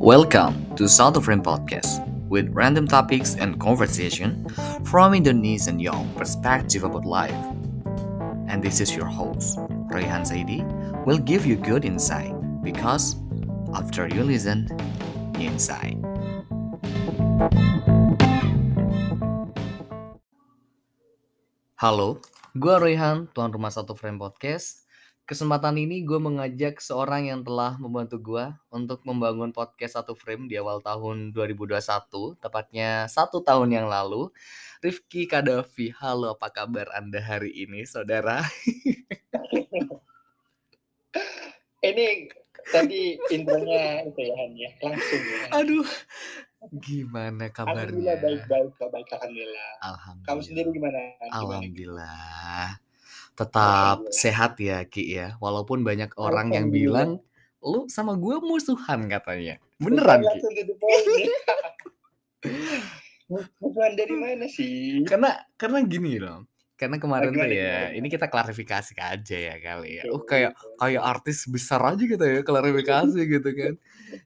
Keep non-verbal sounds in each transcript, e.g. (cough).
Welcome to South of Frame Podcast with random topics and conversation from Indonesian young perspective about life. And this is your host, Rayhan Saidi, will give you good insight because after you listen, you insight. Halo, gue Rayhan, tuan rumah Satu Frame Podcast. Kesempatan ini gue mengajak seorang yang telah membantu gue untuk membangun podcast Satu Frame di awal tahun 2021, tepatnya satu tahun yang lalu. Rifki Kadafi, halo apa kabar Anda hari ini, saudara? (laughs) ini tadi intronya itu ya ya langsung ya. Aduh, gimana kabarnya? Alhamdulillah baik-baik baik alhamdulillah. Alhamdulillah. Kamu sendiri gimana? Gimana? Tetap Alhamdulillah. sehat ya Ki ya. Walaupun banyak orang yang Alhamdulillah. bilang lu sama gue musuhan katanya. Beneran Ki? (laughs) Musuhan dari mana sih? Karena karena gini loh. Karena kemarin tuh ya, ini kita klarifikasi aja ya kali ya. Oh kayak kayak artis besar aja gitu ya klarifikasi gitu kan.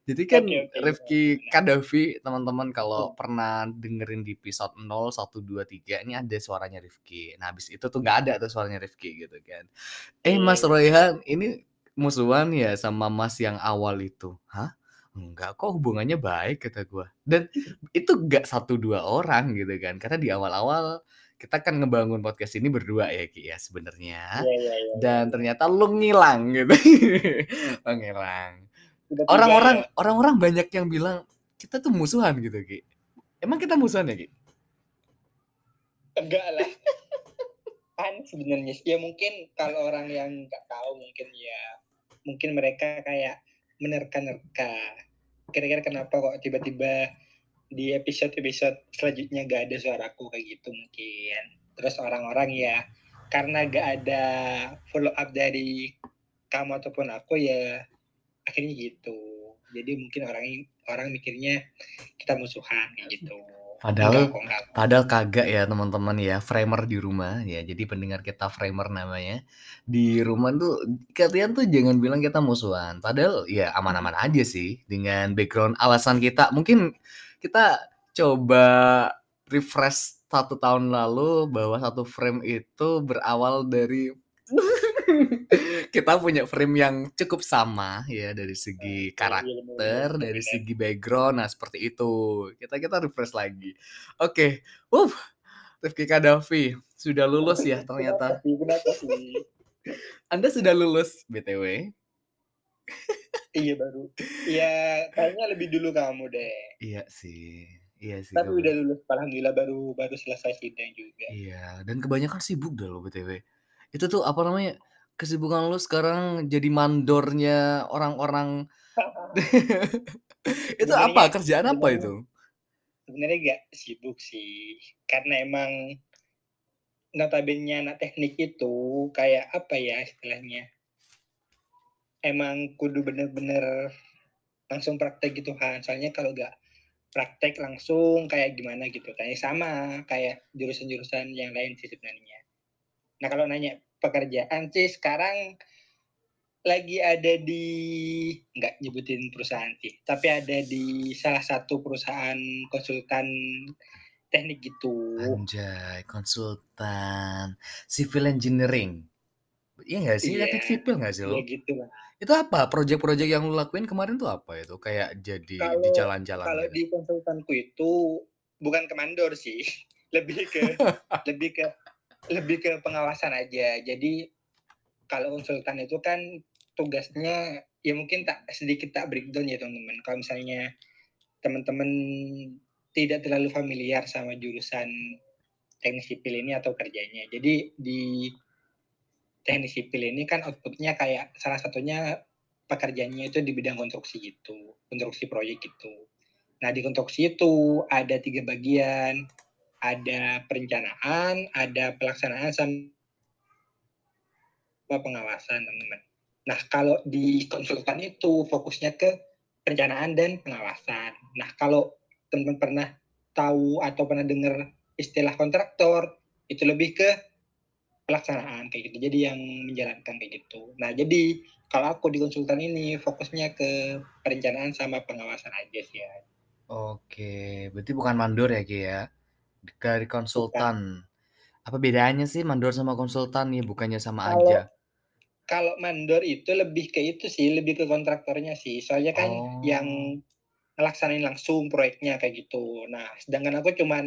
Jadi kan Oke, oke, Rifki. Kadafi teman-teman kalau Hmm. pernah dengerin di episode 0, 1, 2, 3 ini ada suaranya Rifki. Nah habis itu tuh nggak ada tuh suaranya Rifki gitu kan. Eh Mas Iya. Royhan ini musuhan ya sama Mas yang awal itu. Hah? Enggak kok hubungannya baik kata gua. Dan itu gak satu dua orang gitu kan. Karena di awal-awal kita kan ngebangun podcast ini berdua ya Ki ya sebenarnya. Iya, iya, iya. Dan ternyata lu ngilang gitu. Lu (laughs) ngilang. Tiba-tiba Orang-orang ya. orang-orang banyak yang bilang kita tuh musuhan gitu Ki. Emang kita musuhan ya Ki? enggak lah. Kan sebenarnya ya mungkin kalau orang yang nggak tahu mungkin ya mungkin mereka kayak menerka-nerka. Kira-kira kenapa kok tiba-tiba di episode-episode selanjutnya gak ada suaraku kayak gitu mungkin. Terus orang-orang ya karena gak ada follow up dari kamu ataupun aku ya akhirnya gitu. Jadi mungkin orang orang mikirnya kita musuhan kayak gitu. Padahal Enggak enggak. Padahal kagak ya teman-teman ya, framer di rumah ya. Jadi pendengar kita framer namanya. Di rumah tuh kalian tuh jangan bilang kita musuhan. Padahal ya aman-aman aja sih dengan background alasan kita. Mungkin kita coba refresh satu tahun lalu bahwa satu frame itu berawal dari (laughs) kita punya frame yang cukup sama ya dari segi karakter Iya, karakter, dari segi background, nah seperti itu. Kita kita refresh lagi. Oke, wuh, Rifki Kadafi sudah lulus ya (laughs) ternyata. Anda sudah lulus btw? (laughs) Iya baru. Iya kayaknya lebih dulu kamu deh. Iya sih, iya sih. Tapi kebetulan. udah lulus, alhamdulillah baru baru selesai sidang juga. Iya, dan kebanyakan sibuk dah lo btw. Itu tuh apa namanya? Kesibukan lu sekarang jadi mandornya orang-orang. (laughs) itu Sebenarnya- apa? Kerjaan apa sebenarnya- itu? Sebenarnya gak sibuk sih, karena emang notabene anak teknik itu kayak apa ya istilahnya? Emang kudu bener-bener langsung praktek gitu kan. Soalnya kalau gak praktek langsung kayak gimana gitu. Kayak sama kayak jurusan-jurusan yang lain sih sebenarnya. Nah kalau nanya pekerjaan sih sekarang lagi ada di nggak nyebutin perusahaan sih, tapi ada di salah satu perusahaan konsultan teknik gitu. Anjay, konsultan civil engineering. Iya nggak sih? Iya. Teknik sipil nggak sih lo? Ya gitu lah. Itu apa? Proyek-proyek yang lu lakuin kemarin tuh apa itu? Kayak jadi di Kalau- jalan-jalan Kalau gitu. di konsultanku itu bukan kemandor sih, (laughs) lebih ke (laughs) lebih ke lebih ke pengawasan aja. Jadi kalau konsultan itu kan tugasnya ya mungkin tak sedikit tak breakdown ya teman-teman. Kalau misalnya teman-teman tidak terlalu familiar sama jurusan teknik sipil ini atau kerjanya. Jadi di teknik sipil ini kan outputnya kayak salah satunya pekerjaannya itu di bidang konstruksi gitu, konstruksi proyek gitu. Nah di konstruksi itu ada tiga bagian, ada perencanaan, ada pelaksanaan sama pengawasan teman-teman. Nah kalau di konsultan itu fokusnya ke perencanaan dan pengawasan. Nah kalau teman-teman pernah tahu atau pernah dengar istilah kontraktor itu lebih ke pelaksanaan kayak gitu. Jadi yang menjalankan kayak gitu. Nah jadi kalau aku di konsultan ini fokusnya ke perencanaan sama pengawasan aja sih ya. Oke, berarti bukan mandor ya, Ki, ya? Dari Bukan. konsultan. Apa bedanya sih mandor sama konsultan nih? Bukannya sama Kalau aja? kalau mandor itu lebih ke itu sih, lebih ke kontraktornya sih. Soalnya kan yang Oh. ngelaksanain langsung proyeknya kayak gitu. Nah, sedangkan aku cuman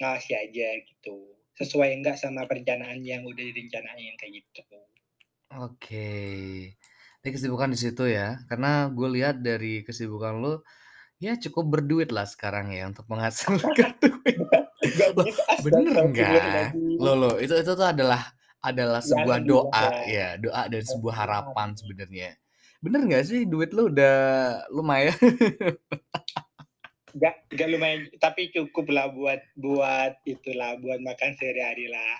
ngawasi aja gitu. Sesuai enggak sama perencanaan yang udah direncanain kayak gitu. Oke. Jadi kesibukan di situ ya? Karena gue lihat dari kesibukan lu, ya cukup berduit lah sekarang ya untuk menghasilkan (laughs) duit. Loh, bener nggak? astagfirullahaladzim. Loh loh, itu itu tuh adalah adalah sebuah Jangan doa dibahas. ya, doa dan sebuah harapan sebenarnya. Bener nggak sih duit lu udah lumayan? (laughs) Nggak nggak lumayan, tapi cukup lah buat buat itulah, buat makan sehari-hari lah.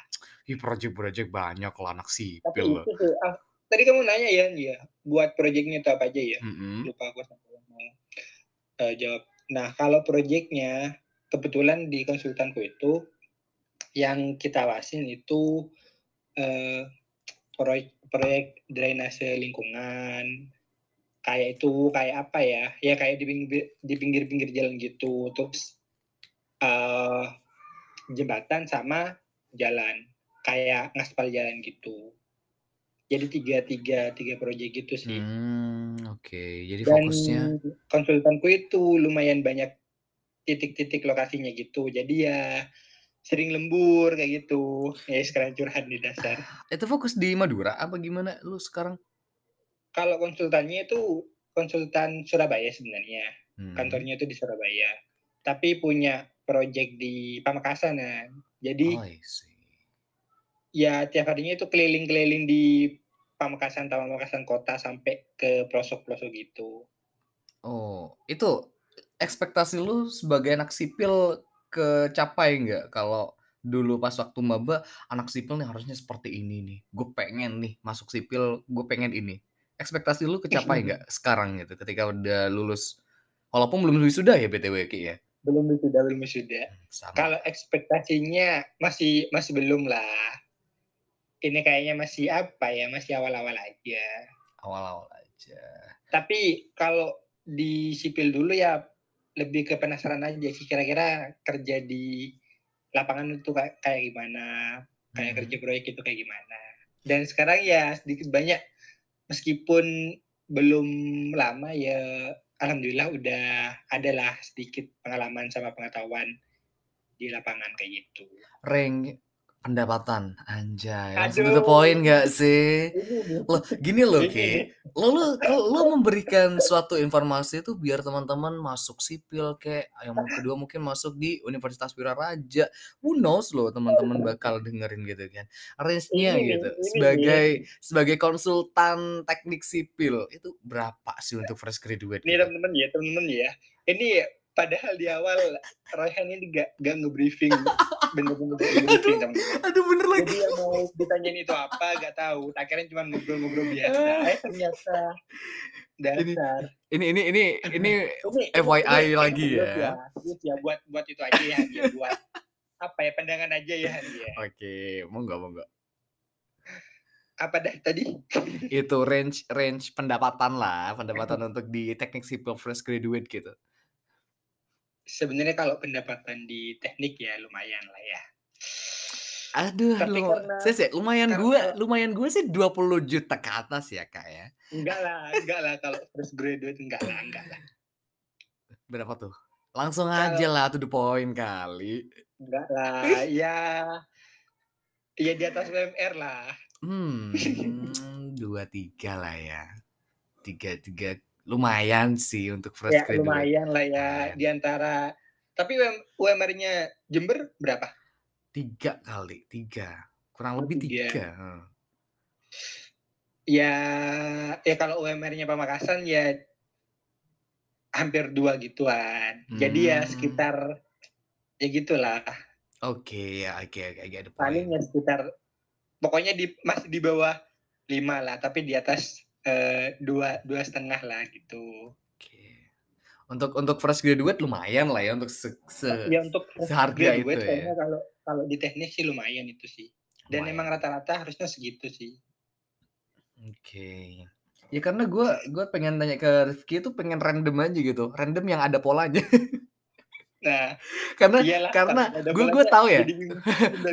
Ih, project-project banyak lah anak Tapi sipil loh. itu tuh, ah, tadi kamu nanya ya, ya, buat projeknya itu apa aja ya? Mhm. Lupa aku sampai mau eee, jawab. Nah, kalau projeknya kebetulan di konsultanku itu yang kita awasin itu, eee, proyek proyek drainase lingkungan. Kayak itu, kayak apa ya, ya kayak di pinggir di pinggir-pinggir jalan gitu. Terus, eee, jembatan sama jalan, kayak ngaspal jalan gitu. Jadi tiga tiga tiga proyek gitu sih. Mmm, oke. Jadi Dan fokusnya konsultanku itu lumayan banyak titik-titik lokasinya gitu. Jadi ya sering lembur kayak gitu. Ya sekalian curhat di dasar. Itu fokus di Madura apa gimana lu sekarang? Kalau konsultannya itu konsultan Surabaya sebenarnya. Hmm. Kantornya itu di Surabaya. Tapi punya project di Pamekasan kan. Jadi Oh, ya tiap harinya itu keliling-keliling di Pamekasan, Pamekasan kota sampai ke pelosok-pelosok gitu. Oh, itu ekspektasi lu sebagai anak sipil kecapai nggak? Kalau dulu pas waktu maba, anak sipil nih harusnya seperti ini nih. Gue pengen nih masuk sipil, gue pengen ini. Ekspektasi lu kecapai nggak sekarang gitu ketika udah lulus? Walaupun belum wisuda ya BTW Ki ya? Belum wisuda belum wisuda. Sama. Kalau ekspektasinya masih masih belum lah. Ini kayaknya masih apa ya, masih awal-awal aja. Awal-awal aja. Tapi kalau di sipil dulu ya lebih ke penasaran aja sih kira-kira kerja di lapangan itu kayak gimana, kayak Mhm. kerja proyek itu kayak gimana. Dan sekarang ya sedikit banyak meskipun belum lama ya alhamdulillah udah adalah sedikit pengalaman sama pengetahuan di lapangan kayak gitu. Rank pendapatan, anjay. Langsung to the Aduh. point nggak sih? Ini (laughs) Loh, gini loh Ini Ki, lo kalau lo memberikan suatu informasi itu biar teman-teman masuk sipil kek, yang (laughs) kedua mungkin masuk di Universitas Wiraraja. Who knows loh teman-teman bakal dengerin gitu kan. Range-nya Ini gitu. ini. Sebagai sebagai konsultan teknik sipil, itu berapa sih untuk fresh graduate Nih gitu? teman-teman ya, teman-teman ya. Ini padahal di awal Royhan ini gak, gak nge-briefing bener-bener nge-briefing teman-teman. Aduh bener Jadi lagi. yang mau ditanyain itu apa gak tahu. Tak kira cuma ngobrol-ngobrol biasa. Eh ternyata Ini dasar. ini ini ini ini (laughs) Ini, FYI ini, lagi ya. serius ya buat buat itu aja ya, ya buat apa ya pandangan aja ya ya. Oke, monggo monggo. Apa dah tadi? Itu range range pendapatan lah, pendapatan (laughs) untuk di teknik sipil fresh graduate gitu. Sebenarnya kalau pendapatan di teknik ya lumayan lah ya. Aduh, Tapi lu karena saya sih lumayan karena gue lumayan gue sih 20 juta ke atas ya, Kak, ya. enggak lah, enggak lah kalau fresh graduate enggak lah, enggak lah. Berapa tuh? Langsung aja Kalau lah to the point kali. enggak lah, ya ya di atas UMR lah. Hmm, 23 lah ya. 3 3 lumayan sih untuk fresh Ya graduate. lumayan lah ya Lumayan. di antara tapi UM, UMR-nya Jember berapa? 3 kali, 3. Kurang lebih tiga. 3, heeh. Ya ya kalau UMR-nya Pamekasan ya hampir dua gituan. Jadi ya Hmm. sekitar ya gitulah. Oke, ya, oke, oke, I get the Paling point. ya sekitar pokoknya di masih di bawah 5 lah, tapi di atas eh, dua dua setengah lah gitu. Oke. Untuk untuk fresh graduate lumayan lah ya untuk se se Ya untuk seharga itu ya. kalau kalau di teknik sih lumayan itu sih. Dan emang Lumayan. rata-rata harusnya segitu sih. Oke. Ya karena gue gue pengen nanya ke Rifky itu pengen random aja gitu, random yang ada polanya. (laughs) Nah, Karena iyalah karena gue gue tahu ya,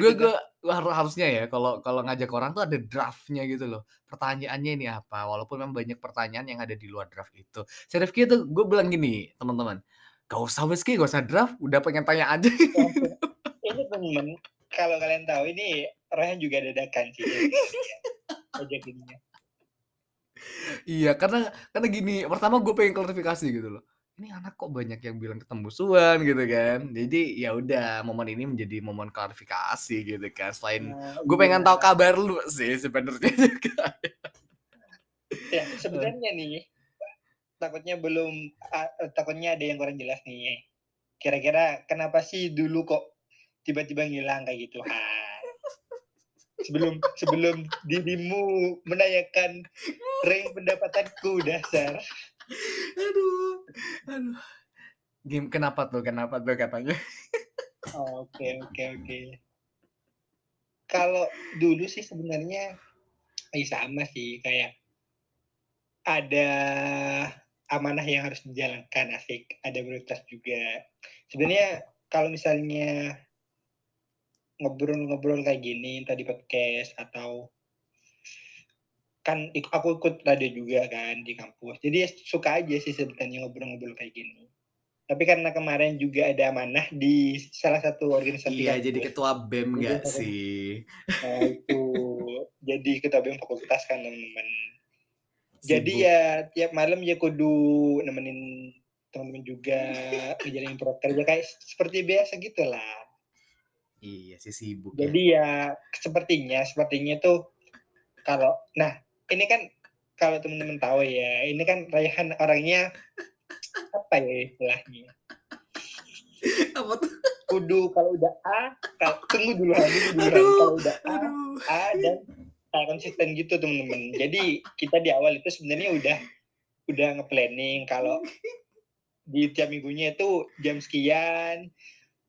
gue (laughs) gue har harusnya ya kalau kalau ngajak orang tuh ada draft-nya gitu loh. Pertanyaannya ini apa, walaupun memang banyak pertanyaan yang ada di luar draft itu. Si Rifky tuh gue bilang gini, teman-teman, "Gak usah Ki, gak usah draft, udah pengen tanya aja." Ini temen, kalau kalian tahu ini Rayhan juga dadakan sih. (laughs) Ajak ininya. Iya, karena karena gini, pertama gue pengen klarifikasi gitu loh. Ini anak kok banyak yang bilang ketembusuan gitu kan. Jadi ya udah momen ini menjadi momen klarifikasi gitu kan. Selain Nah, gue pengen tahu iya. kabar lu sih sebenarnya (laughs) juga. Ya, (laughs) sebenarnya nih takutnya belum eee, takutnya ada yang kurang jelas nih. Kira-kira kenapa sih dulu kok tiba-tiba ngilang kayak gitu? Ah. Sebelum sebelum dirimu menanyakan (laughs) rank pendapatanku, dasar. (laughs) Aduh aduh. Gim kenapa tuh kenapa tuh katanya? Oke oke oke. Kalau dulu sih sebenarnya, ya sama sih kayak ada amanah yang harus dijalankan, asik, ada prioritas juga. Sebenarnya kalau misalnya ngobrol-ngobrol kayak gini, entah di podcast atau kan aku ikut radio juga kan di kampus. Jadi ya suka aja sih sebenarnya ngobrol-ngobrol kayak gini. Tapi karena kemarin juga ada amanah di salah satu organisasi Iya, jadi kampus. ketua BEM Jadi nggak sih? Nah itu, jadi ketua BEM fakultas kan teman-teman. Jadi ya tiap malam ya kudu nemenin teman-teman juga, (laughs) ngejalanin proker ya kayak seperti biasa gitulah. Iya sih sibuk ya. Jadi ya sepertinya sepertinya tuh kalau nah ini kan kalau teman-teman tahu ya, ini kan Rayhan orangnya apa ya istilahnya? Apa tuh? Kudu kalau udah A, kal tunggu dulu tunggu dulu Kalau udah A, aduh. A dan A konsisten gitu teman-teman. Jadi kita di awal itu sebenarnya udah udah nge-planning kalau (laughs) di tiap minggunya itu jam sekian,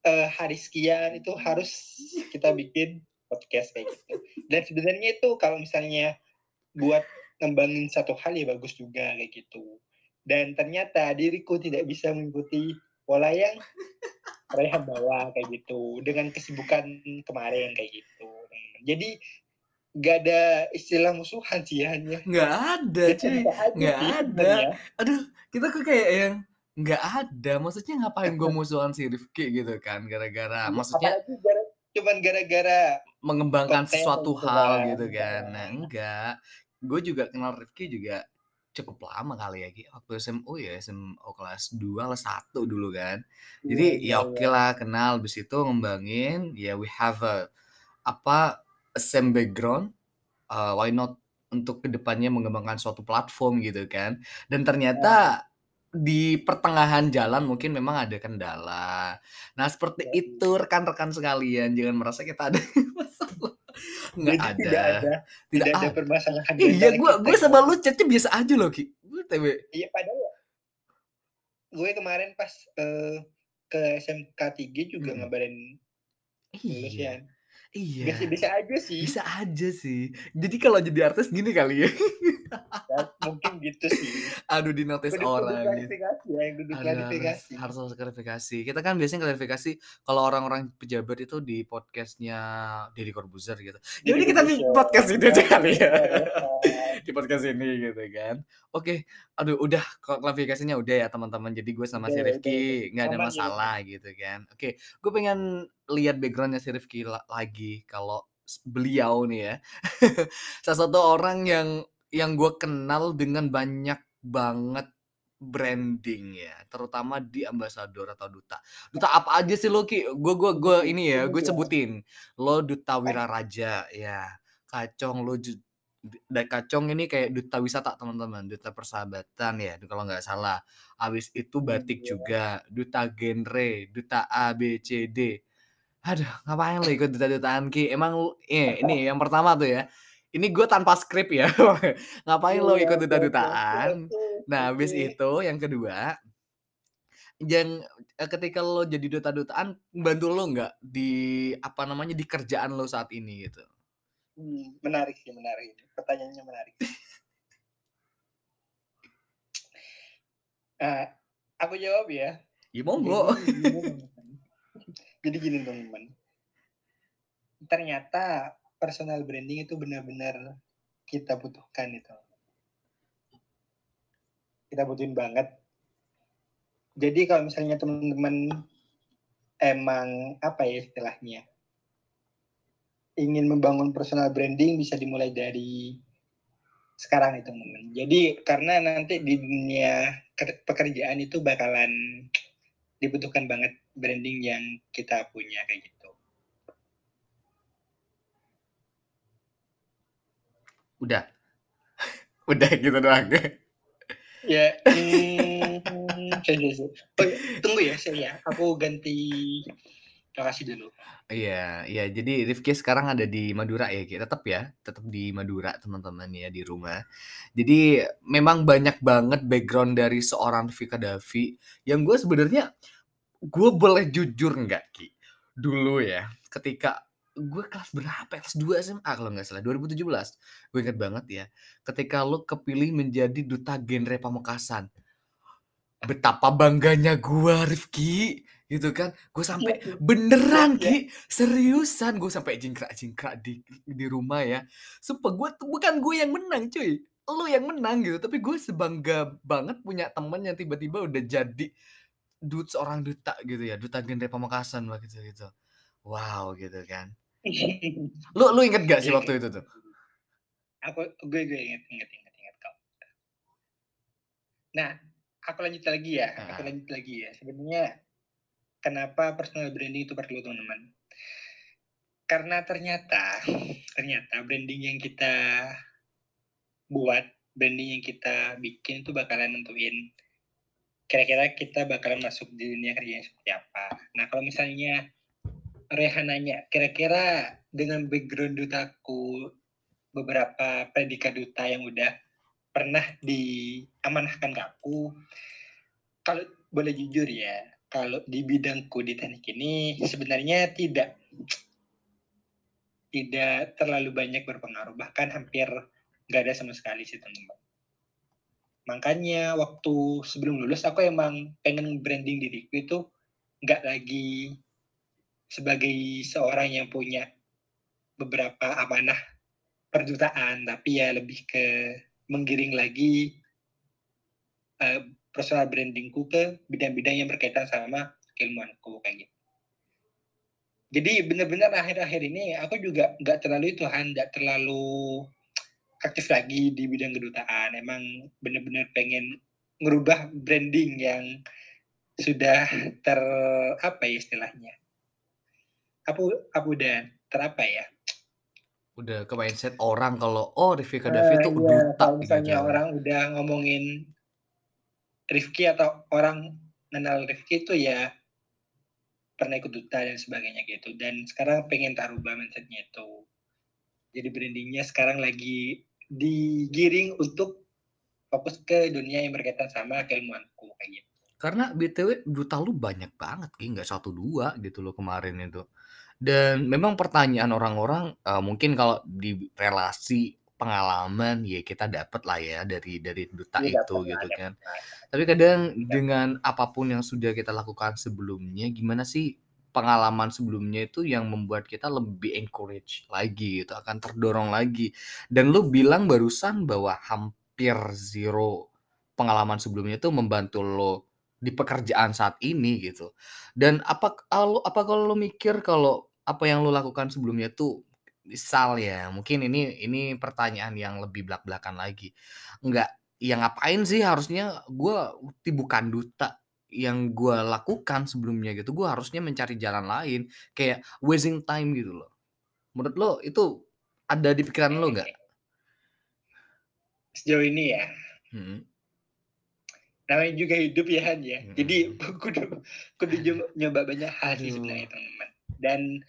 eee, hari sekian itu harus kita bikin podcast kayak gitu. Dan sebenarnya itu kalau misalnya buat ngembangin satu hal ya bagus juga kayak gitu. Dan ternyata diriku tidak bisa mengikuti pola yang Rayhan bawa kayak gitu, dengan kesibukan kemarin kayak gitu. Jadi nggak ada istilah musuhan sih ya, hanya Nggak ada cuy, nggak ada. sebenarnya. Aduh, kita kok kayak yang nggak ada, maksudnya ngapain gue musuhan si Rifky gitu kan, gara-gara Iya, maksudnya apalagi gara cuman gara-gara mengembangkan konten sesuatu hal kan, gitu kan. Nah, enggak. Gue juga kenal Rifky juga cukup lama kali ya, Ki, waktu SMU ya, SMU kelas 2, kelas 1 dulu kan. Iya Jadi iya ya iya. okelah kenal, habis itu ngembangin, ya we have a apa, same background, eee, why not untuk ke depannya mengembangkan suatu platform gitu kan. Dan ternyata di pertengahan jalan mungkin memang ada kendala. Nah, seperti Yoi. itu rekan-rekan sekalian, jangan merasa kita ada (laughs) masalah. Nggak Jadi ada, tidak ada tidak tidak ada ad permasalahan iya, gue gue sama lu chat-nya biasa aja loh, Ki, BTW. Iya, padahal gue kemarin pas, eee, ke SMK 3 juga Mhm. ngabarin Iya, ya. iya. Biasa-biasa aja sih. Bisa aja sih. Jadi kalau jadi artis gini kali ya. (laughs) Ya, mungkin gitu sih. Aduh, Kudu kudu orang gitu. klarifikasi ya, kudu Aduh, harus klarifikasi. harus harus klarifikasi. Kita kan biasanya klarifikasi kalau orang-orang pejabat itu di podcast-nya Deddy Corbuzier gitu. Udah kita di podcast ini aja kali ya. Heeh. (laughs) Di podcast ini gitu kan. Oke, aduh udah klarifikasinya udah ya teman-teman. Jadi gue sama si. Rifky nggak ada ya, masalah gitu kan. Oke, gue pengen lihat background-nya si Rifky la lagi kalau beliau nih ya, (laughs) salah satu orang yang yang gue kenal dengan banyak banget branding ya, terutama di ambasador atau duta. Duta apa aja sih lo, Ki? Gue gue gue ini ya, gue Sebut ya. sebutin. Lo duta. Wiraraja, ya. Kacong lo ju d dan Kacong ini kayak duta wisata teman-teman, duta persahabatan ya kalau nggak salah. Habis itu batik Iya. juga, duta genre, duta A, B, C, D. Aduh, ngapain lo ikut duta-dutaan, Ki? Emang eh, ini yang pertama tuh ya, ini gue tanpa skrip ya. (laughs) Ngapain lo Iya, ikut duta-dutaan? Nah, habis itu yang kedua yang eee, ketika lo jadi duta-dutaan, bantu lo nggak di apa namanya, di kerjaan lo saat ini gitu? Mmm, menarik sih, menarik. Pertanyaannya menarik. Uh, (laughs) aku jawab ya. Ya monggo. Jadi, (laughs) jadi gini teman-teman. Ternyata personal branding itu benar-benar kita butuhkan itu. Kita butuhin banget. Jadi kalau misalnya teman-teman emang apa ya istilahnya ingin membangun personal branding bisa dimulai dari sekarang itu teman Jadi karena nanti di dunia pekerjaan itu bakalan dibutuhkan banget branding yang kita punya kayak gitu. Udah. (laughs) Udah gitu doang. ya, hmm, (laughs) oh, tunggu ya, saya ya. Aku ganti lokasi dulu. Iya, iya. Jadi Rifki sekarang ada di Madura ya, Ki? Tetap ya, tetap di Madura teman-teman ya di rumah. Jadi memang banyak banget background dari seorang Rifki Kadafi yang gue sebenarnya gue boleh jujur nggak Ki? Dulu ya, ketika gue kelas berapa? Kelas 2 SMA kalau nggak salah, 2017. Gue inget banget ya, ketika lo kepilih menjadi duta genre Pamekasan. Betapa bangganya gue Rifki gitu kan gue sampai ya, beneran ya. ki seriusan gue sampai jingkrak jingkrak di di rumah ya sumpah gue bukan gue yang menang cuy lo yang menang gitu tapi gue sebangga banget punya temen yang tiba-tiba udah jadi dude seorang duta gitu ya duta genre pamekasan lah gitu gitu wow gitu kan. (laughs) Lu lu inget gak sih iya, waktu iya. itu tuh? Aku gue gue inget inget inget inget kok. Nah aku lanjut lagi ya aku lanjut lagi ya. Sebenarnya kenapa personal branding itu perlu teman-teman? Karena ternyata ternyata branding yang kita buat branding yang kita bikin itu bakalan nentuin kira-kira kita bakalan masuk di dunia kerja yang seperti apa. Nah kalau misalnya Rehan nanya, kira-kira dengan background dutaku beberapa predikat duta yang udah pernah diamanahkan ke aku, kalau boleh jujur ya, kalau di bidangku di teknik ini sebenarnya tidak tidak terlalu banyak berpengaruh. Bahkan hampir nggak ada sama sekali sih teman-teman. Makanya waktu sebelum lulus aku emang pengen branding diriku itu nggak lagi sebagai seorang yang punya beberapa amanah perdutaan tapi ya lebih ke menggiring lagi uh, personal brandingku ke bidang-bidang yang berkaitan sama keilmuanku kayak gitu. Jadi benar-benar akhir-akhir ini aku juga nggak terlalu itu Han, nggak terlalu aktif lagi di bidang kedutaan. Emang benar-benar pengen ngerubah branding yang sudah ter apa ya istilahnya? Apa apa udah terapa ya? Udah ke mindset orang kalau oh Rifki Kadafi uh, itu iya, duta kalau misalnya gitu. orang udah ngomongin Rifki atau orang kenal Rifki itu ya pernah ikut duta dan sebagainya gitu. Dan sekarang pengen tak rubah mindsetnya itu. Jadi brandingnya sekarang lagi digiring untuk fokus ke dunia yang berkaitan sama keilmuanku kayak gitu. Karena btw duta lu banyak banget nggak satu dua gitu loh kemarin itu dan memang pertanyaan orang-orang uh, mungkin kalau di relasi pengalaman ya kita dapat lah ya dari dari duta ya, itu gitu kan. Tapi kadang ya. dengan apa pun yang sudah kita lakukan sebelumnya, gimana sih pengalaman sebelumnya itu yang membuat kita lebih encourage lagi gitu, akan terdorong lagi. Dan lu bilang barusan bahwa hampir zero pengalaman sebelumnya itu membantu lo di pekerjaan saat ini gitu. Dan apa kalau apa kalau lo mikir kalau apa yang lo lakukan sebelumnya itu Misal ya, mungkin ini ini pertanyaan yang lebih belak-belakan lagi. Enggak, ya ngapain sih harusnya gue bukan duta yang gue lakukan sebelumnya gitu. Gue harusnya mencari jalan lain, kayak wasting time gitu loh. Menurut lo itu ada di pikiran lo nggak? Sejauh ini ya. Hmm. Namanya juga hidup ya Han ya. Hmm. Jadi (laughs) kudu kudu nyoba banyak hal sih sebenarnya teman-teman. Dan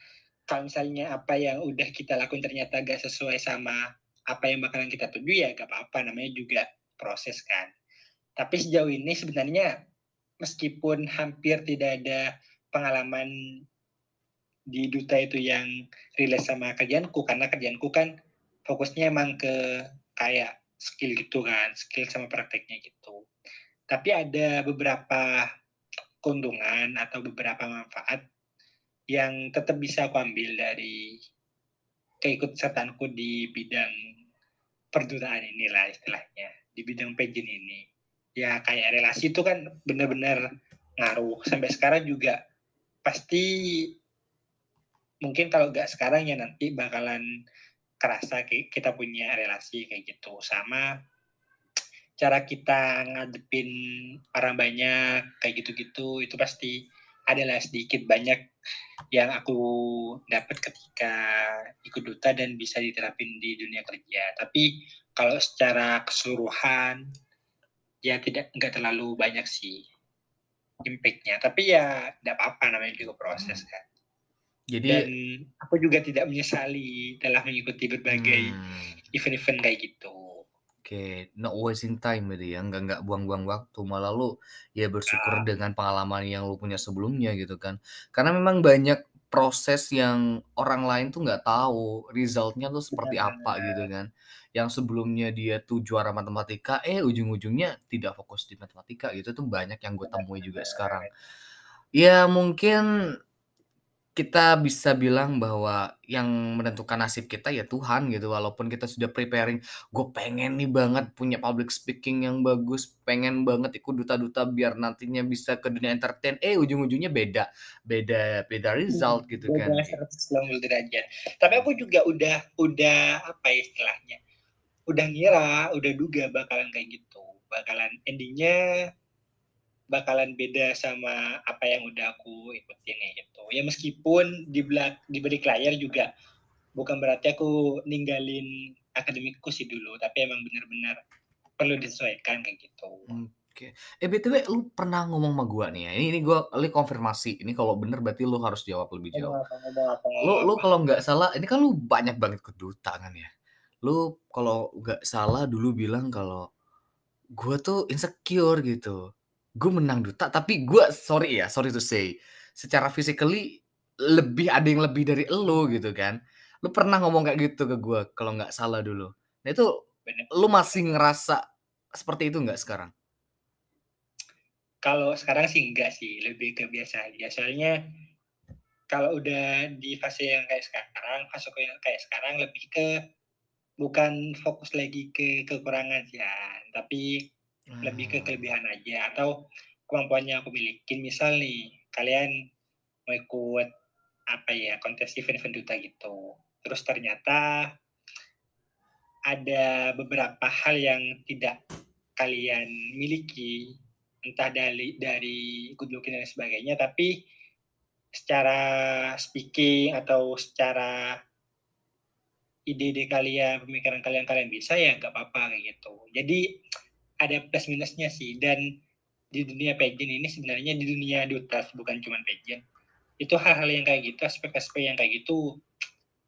kalau misalnya apa yang udah kita lakukan ternyata gak sesuai sama apa yang bakalan kita tuju ya gak apa-apa. Namanya juga proses kan. Tapi sejauh ini sebenarnya meskipun hampir tidak ada pengalaman di duta itu yang relate sama kerjaanku karena kerjaanku kan fokusnya emang ke kayak skill gitu kan skill sama prakteknya gitu. Tapi ada beberapa keuntungan atau beberapa manfaat yang tetap bisa aku ambil dari keikutsertaanku di bidang perdutaan inilah istilahnya, di bidang pageant ini. Ya kayak relasi itu kan benar-benar ngaruh. Sampai sekarang juga pasti mungkin kalau nggak sekarang ya nanti bakalan kerasa kita punya relasi kayak gitu sama cara kita ngadepin orang banyak kayak gitu-gitu itu pasti adalah sedikit banyak yang aku dapat ketika ikut duta dan bisa diterapin di dunia kerja. Tapi kalau secara keseluruhan ya tidak nggak terlalu banyak sih impactnya. Tapi ya tidak apa-apa namanya juga proses kan. Jadi dan aku juga tidak menyesali dalam mengikuti berbagai hmm. event-event hmm. kayak gitu. Oke, no wasting time gitu ya, nggak nggak buang-buang waktu, malah lu ya bersyukur ah. dengan pengalaman yang lu punya sebelumnya gitu kan. Karena memang banyak proses yang orang lain tuh nggak tahu resultnya tuh seperti apa gitu kan. Yang sebelumnya dia tuh juara matematika, eh ujung-ujungnya tidak fokus di matematika gitu tuh banyak yang gue temui juga sekarang. Ya mungkin kita bisa bilang bahwa yang menentukan nasib kita ya Tuhan gitu, walaupun kita sudah preparing, "Gue pengen nih banget punya public speaking yang bagus, pengen banget ikut duta-duta biar nantinya bisa ke dunia entertain," eh ujung-ujungnya beda beda beda result gitu kan. Beda derajat. Tapi aku juga udah udah apa ya istilahnya, udah ngira, udah duga bakalan kayak gitu, bakalan endingnya bakalan beda sama apa yang udah aku ikutin ya gitu. Ya meskipun di belak di balik layar juga bukan berarti aku ninggalin akademikku sih dulu, tapi emang benar-benar perlu disesuaikan kayak gitu. Oke. Eh BTW lu pernah ngomong sama gua nih ya. Ini ini gua li konfirmasi. Ini kalau bener berarti lu harus jawab lebih jauh. Lu lu kalau nggak salah, ini kan lu banyak banget keduta kan ya. Lu kalau nggak salah dulu bilang kalau gua tuh insecure gitu gue menang duta tapi gue sorry ya sorry to say secara physically lebih ada yang lebih dari lo gitu kan. Lu pernah ngomong kayak gitu ke gue kalau nggak salah dulu. Nah itu lu masih ngerasa seperti itu nggak sekarang? Kalau sekarang sih enggak sih lebih ke biasa aja. Soalnya kalau udah di fase yang kayak sekarang fase yang kayak sekarang lebih ke bukan fokus lagi ke kekurangan ya tapi lebih ke kelebihan aja atau kemampuan yang aku miliki. Misal nih kalian mau ikut apa ya kontes event-event duta gitu. Terus ternyata ada beberapa hal yang tidak kalian miliki. Entah dari dari good looking dan sebagainya tapi secara speaking atau secara ide-ide kalian pemikiran kalian kalian bisa ya nggak apa-apa kayak gitu. Jadi ada plus minusnya sih. Dan di dunia pageant ini sebenarnya di dunia dutas bukan cuma pageant. Itu hal-hal yang kayak gitu aspek-aspek yang kayak gitu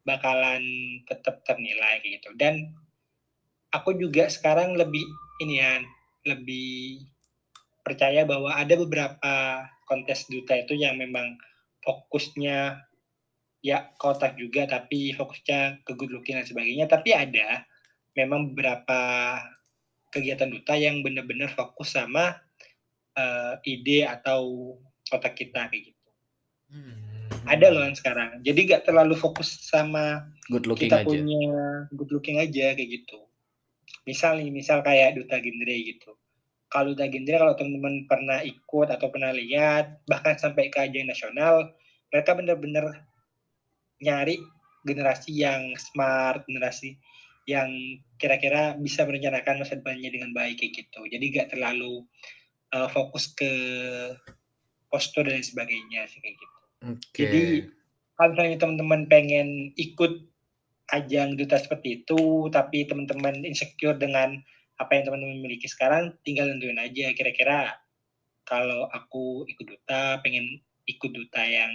bakalan tetap ternilai kayak gitu. Dan aku juga sekarang lebih ini ya lebih percaya bahwa ada beberapa kontes duta itu yang memang fokusnya ya kotak juga tapi fokusnya ke good looking dan sebagainya. Tapi ada memang beberapa kegiatan duta yang benar-benar fokus sama uh, ide atau otak kita kayak gitu. Hmm. Ada loh yang sekarang. Jadi gak terlalu fokus sama good looking kita aja. punya good looking aja kayak gitu. Misal nih, misal kayak duta genre gitu. Kalau duta genre kalau teman-teman pernah ikut atau pernah lihat bahkan sampai ke ajang nasional, mereka benar-benar nyari generasi yang smart, generasi yang kira-kira bisa merencanakan masa depannya dengan baik kayak gitu. Jadi gak terlalu uh, fokus ke postur dan sebagainya sih kayak gitu. Okay. Jadi kalau misalnya teman-teman pengen ikut ajang duta seperti itu, tapi teman-teman insecure dengan apa yang teman-teman miliki sekarang, tinggal tentuin aja kira-kira kalau aku ikut duta, pengen ikut duta yang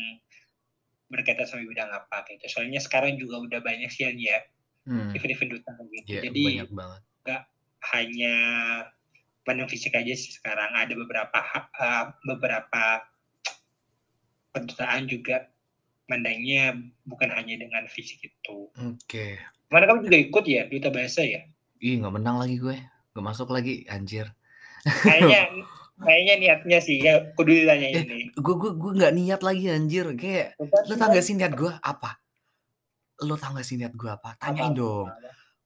berkaitan sama bidang apa gitu. Soalnya sekarang juga udah banyak sih ya hmm. event-event duta gitu. Yeah, Jadi nggak hanya pandang fisik aja sih sekarang ada beberapa uh, beberapa kedutaan juga mandangnya bukan hanya dengan fisik itu. Oke. Okay. Mana kamu juga ikut ya duta bahasa ya? Ih nggak menang lagi gue, nggak masuk lagi, anjir. Kayaknya (laughs) Kayaknya niatnya sih ya kudu ditanya Eh, ini. gue gue gue nggak niat lagi anjir kayak Bukan lo sih, tau gak sih niat gue apa? Lo tau gak sih niat gue apa? Tanyain Apa-apa. dong.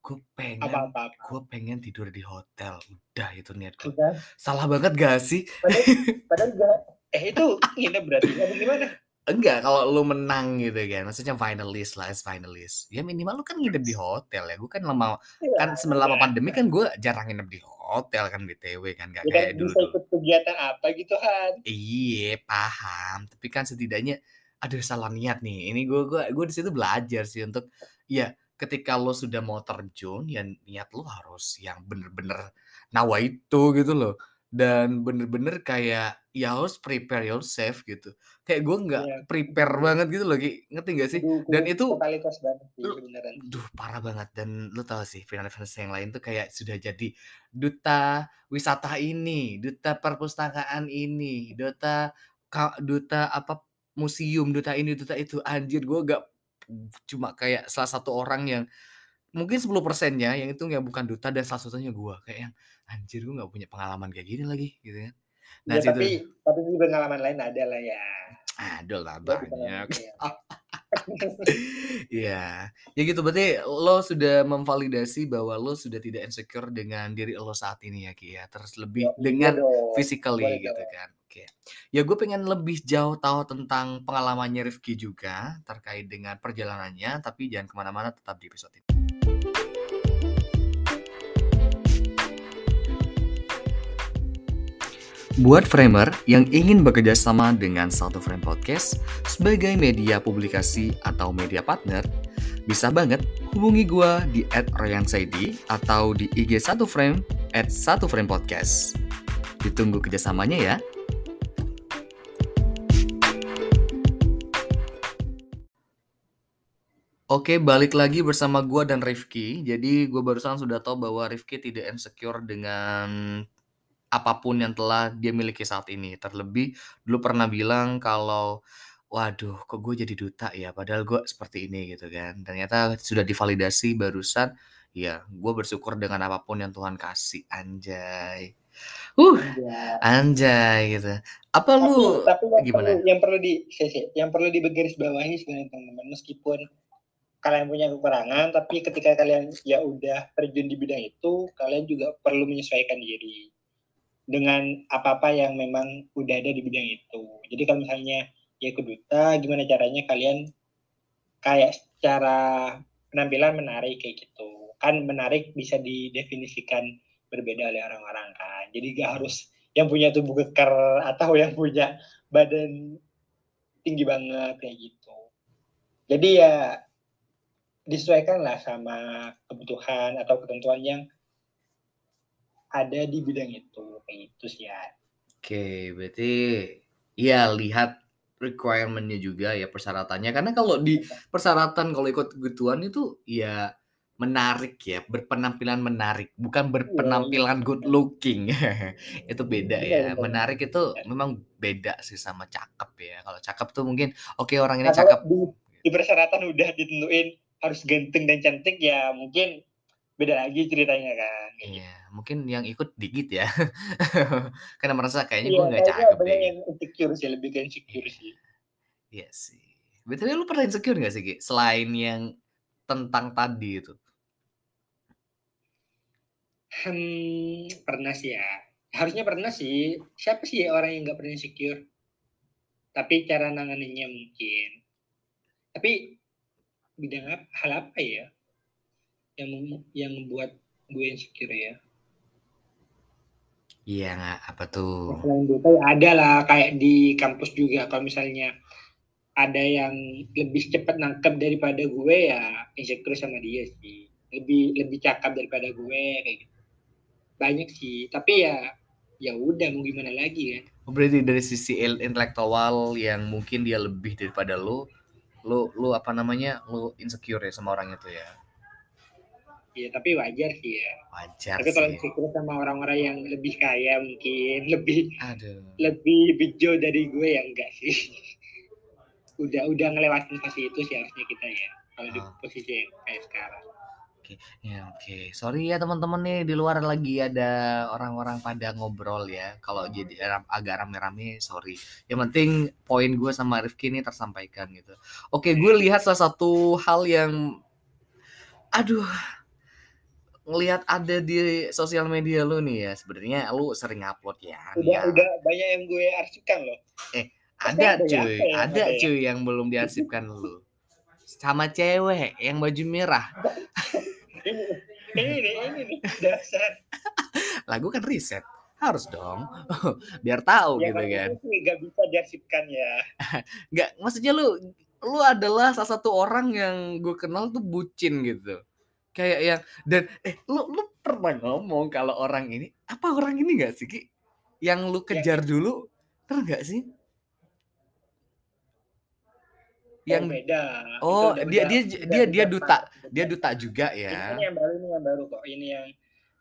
Gue pengen Apa-apa. gue pengen tidur di hotel. Udah itu niat gue. Salah banget gak sih? Padahal, (laughs) padahal enggak. Eh itu nginep berarti apa gimana? Enggak, kalau lu menang gitu kan. Maksudnya finalist lah, as finalist. Ya minimal lu kan nginep di hotel ya. Gue kan lama kan selama pandemi kan gue jarang nginep di hotel kan BTW kan gak Ya kan kayak dulu. bisa ikut kegiatan apa gitu kan. Iya, paham. Tapi kan setidaknya aduh salah niat nih. Ini gue gue gue di situ belajar sih untuk ya ketika lo sudah mau terjun ya niat lo harus yang bener-bener nawa itu gitu loh. Dan bener-bener kayak ya harus prepare yourself gitu. Kayak gue nggak Iya. prepare banget gitu loh, Ki. ngerti gak sih? Dan itu totalitas banget sih lu- beneran. Duh parah banget dan lu tahu sih final-final yang lain tuh kayak sudah jadi duta wisata ini, duta perpustakaan ini, duta duta apa museum, duta ini, duta itu. Anjir gue gak cuma kayak salah satu orang yang mungkin 10 persennya yang itu yang bukan duta dan salah satunya gue kayak yang anjir gue gak punya pengalaman kayak gini lagi gitu kan. Nah Ya, situ tapi tapi pengalaman lain ada lah ya. ada lah Ya, banyak. (laughs) (laughs) Iya, ya gitu berarti lo sudah memvalidasi bahwa lo sudah tidak insecure dengan diri lo saat ini ya Ki ya, terus lebih Ya, dengan dong. physically boleh gitu kan. Oke. Ya gue pengen lebih jauh tahu tentang pengalamannya Rifki juga terkait dengan perjalanannya, tapi jangan ke mana-mana tetap di episode ini. Buat framer yang ingin bekerja sama dengan Satu Frame Podcast sebagai media publikasi atau media partner, bisa banget hubungi gua di @ryansaidi atau di IG Satu Frame at Satu Frame Podcast. Ditunggu kerjasamanya ya. Oke, balik lagi bersama gua dan Rifki. Jadi gue barusan sudah tahu bahwa Rifki tidak insecure dengan apa pun yang telah dia miliki saat ini. Terlebih dulu pernah bilang kalau waduh kok gue jadi duta ya padahal gue seperti ini gitu kan. Ternyata sudah divalidasi barusan ya gue bersyukur dengan apa pun yang Tuhan kasih anjay. Uh, anjay gitu. Apa lu tapi, tapi yang gimana? perlu yang perlu di yang perlu dibegaris bawahi sebenarnya teman-teman meskipun kalian punya kekurangan tapi ketika kalian ya udah terjun di bidang itu kalian juga perlu menyesuaikan diri dengan apa-apa yang memang udah ada di bidang itu. Jadi kalau misalnya ya ke duta gimana caranya kalian kayak secara penampilan menarik kayak gitu. Kan menarik bisa didefinisikan berbeda oleh orang-orang kan. Jadi gak harus yang punya tubuh kekar atau (laughs) yang punya badan tinggi banget kayak gitu. Jadi ya disesuaikanlah sama kebutuhan atau ketentuan yang ada di bidang itu kayak gitu sih ya. Oke, berarti ya lihat requirement-nya juga ya persyaratannya. Karena kalau di persyaratan kalau ikut kebutuhan itu ya menarik ya, berpenampilan menarik, bukan berpenampilan good looking. (laughs) itu beda ya. Menarik itu memang beda sih sama cakep ya. Kalau cakep tuh mungkin oke orang ini Nah, cakep. di, di persyaratan udah ditentuin harus ganteng dan cantik ya mungkin beda lagi ceritanya kan. Iya, mungkin yang ikut dikit ya. (laughs) Karena merasa kayaknya Iya, gue nggak kayaknya cakep deh. yang insecure sih lebih ke insecure Iya. sih. Iya sih. Betul lu pernah insecure gak sih, Ki? Selain yang tentang tadi itu. Hmm, pernah sih ya. Harusnya pernah sih. Siapa sih orang yang nggak pernah insecure? Tapi cara nanganinnya mungkin. Tapi bidang apa, hal apa ya yang yang membuat gue insecure ya? Iya nggak? Apa tuh? Selain duta ya ada lah kayak di kampus juga kalau misalnya ada yang lebih cepat nangkep daripada gue ya insecure sama dia sih. Lebih lebih cakap daripada gue kayak gitu. Banyak sih, tapi ya ya udah mau gimana lagi kan. Oh, Berarti dari sisi intelektual yang mungkin dia lebih daripada lu, lu lu apa namanya? Lu insecure ya sama orang itu ya. Ya tapi wajar sih ya. Wajar Tapi kalau insecure sama orang-orang yang lebih kaya mungkin (laughs) lebih Aduh. lebih bejo dari gue ya enggak sih. (laughs) udah udah ngelewatin fase itu sih harusnya kita ya kalau di Ah. posisi yang kayak sekarang. Oke, ya oke. Sorry ya teman-teman nih di luar lagi ada orang-orang pada ngobrol ya. Kalau jadi ram- agak rame-rame, sorry. Yang penting poin gue sama Rifki ini tersampaikan gitu. Oke, gue lihat salah satu hal yang, aduh, ngelihat ada di sosial media lu nih ya. Sebenarnya lu sering upload ya. Udah ya. udah banyak yang gue arsipkan loh. Ada Ada ya, cuy, ya, ada apa ya? cuy yang belum diarsipkan lu. Sama cewek yang baju merah. (laughs) Ini ini nih, ini nih dasar. (laughs) Lagu kan riset. Harus dong. (laughs) Biar tahu Ya gitu kan. nggak bisa diarsipkan ya. (laughs) Nggak, maksudnya lu lu adalah salah satu orang yang gue kenal tuh bucin gitu. Kayak yang dan eh lu lu pernah ngomong kalau orang ini apa orang ini nggak sih Ki? Yang lu kejar dulu, ter nggak sih? Yang beda. oh Itu udah- dia dia dia dia beda duta dia duta juga Ini ya. kan yang baru ini yang baru kok. Ini yang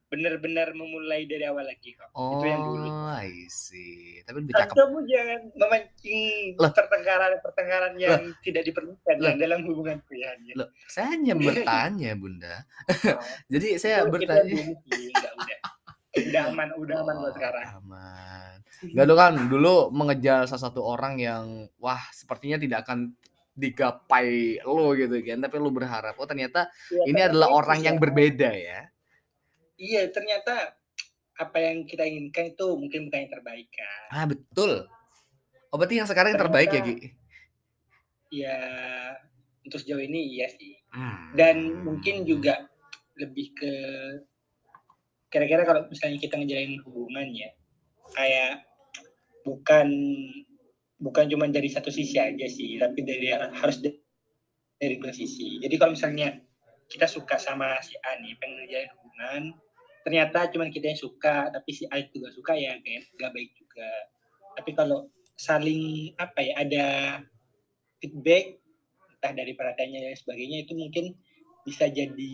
benar-benar memulai dari awal lagi kok. Oh, Itu yang dulu. I see. Tapi lebih cakep. kamu jangan memancing Loh. pertengkaran-pertengkaran yang tidak diperlukan Loh. ya dalam hubungan. Ya. Loh, saya hanya (laughs) bertanya, Bunda. (laughs) Jadi Itu- saya bertanya. enggak, udah. Udah aman, udah aman buat Oh, sekarang. Aman. Gak kan dulu mengejar salah satu orang yang wah sepertinya tidak akan digapai lo gitu kan tapi lu berharap oh ternyata Ya, ini ternyata adalah orang yang berbeda ya Iya, ternyata apa yang kita inginkan itu mungkin bukan yang terbaik kan. ah betul oh berarti yang sekarang yang terbaik ya Ki Ya, untuk sejauh ini iya sih. Hmm. Dan mungkin juga lebih ke kira-kira kalau misalnya kita ngejalanin hubungan ya, kayak bukan bukan cuma dari satu sisi aja sih, tapi dari harus da- dari dua sisi. Jadi kalau misalnya kita suka sama si A nih, pengen ngejalanin hubungan, ternyata cuma kita yang suka, tapi si A juga suka ya, kayak gak baik juga. Tapi kalau saling apa ya, ada feedback, entah dari perhatiannya dan sebagainya, itu mungkin bisa jadi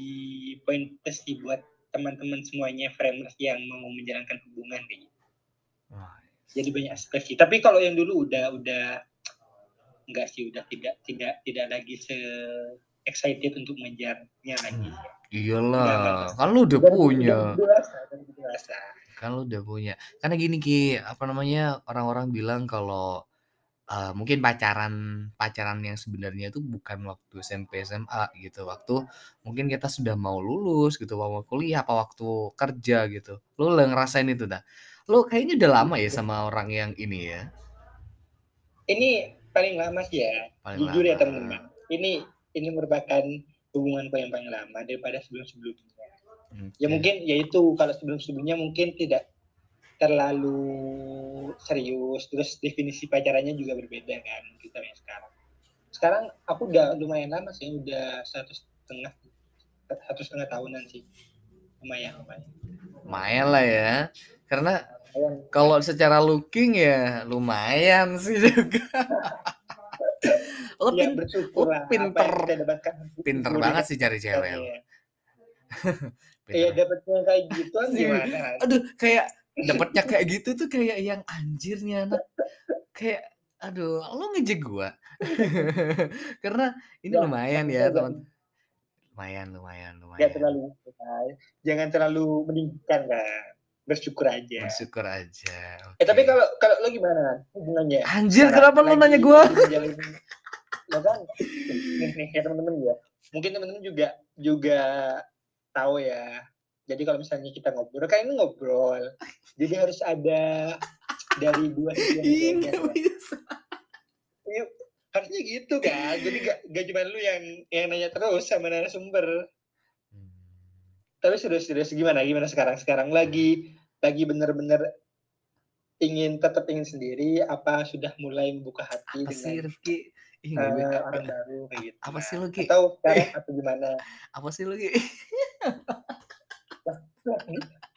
poin plus sih buat teman-teman semuanya framers yang mau menjalankan hubungan kayak gitu. Jadi banyak aspek sih. Tapi kalau yang dulu udah udah enggak sih udah tidak tidak tidak lagi se excited untuk mengejarnya lagi. iyalah. Kan lu udah Dan punya. udah dan udah kan lu udah punya. Karena gini Ki apa namanya orang-orang bilang kalau eh, mungkin pacaran pacaran yang sebenarnya itu bukan waktu SMP SMA gitu. Waktu mungkin kita sudah mau lulus gitu mau kuliah apa waktu kerja gitu. Lu lah ngerasain itu dah lu kayaknya udah lama ya sama orang yang ini ya Ini paling lama sih ya. paling Jujur ya lama. teman-teman. Ini ini merupakan hubunganku yang paling lama daripada sebelum-sebelumnya. Oke. Ya mungkin yaitu kalau sebelum-sebelumnya mungkin tidak terlalu serius terus definisi pacarannya juga berbeda kan kita yang sekarang. Sekarang aku udah lumayan lama sih udah satu setengah satu setengah tahunan sih lumayan lumayan. lumayan lah ya karena. Kalau secara looking ya lumayan sih juga lo Ya pin- lo apa pinter pinter banget ya. sih cari cewek. Iya. (laughs) Iya dapetnya kayak Iya. gimana? aduh kayak dapatnya kayak gitu tuh kayak yang anjirnya anak kayak aduh lo ngejek gua (laughs) karena ini Ya, lumayan tapi ya jangan- teman lumayan lumayan Jangan lumayan terlalu jangan terlalu meninggikan kan. Bersyukur aja. bersyukur aja Eh tapi kalau kalau lo gimana hubungannya? anjir Sekarang kenapa lo nanya (laughs) menjalin- Lo kan nih, nih ya teman-teman ya. Mungkin teman-teman juga juga tahu ya. Jadi kalau misalnya kita ngobrol kan ini ngobrol. Jadi harus ada dari dua sisi yang kan. bisa Iya, harusnya gitu kan. Jadi gak, gak cuma lu yang yang nanya terus sama narasumber. Tapi serius-serius gimana? Gimana sekarang? Sekarang lagi lagi bener-bener ingin tetap ingin sendiri apa sudah mulai membuka hati apa sih dengan Rifki Ih, eh, bisa. orang baru kayak gitu. apa sih lu, Ki? Atau sekarang atau gimana? apa sih lu Ki?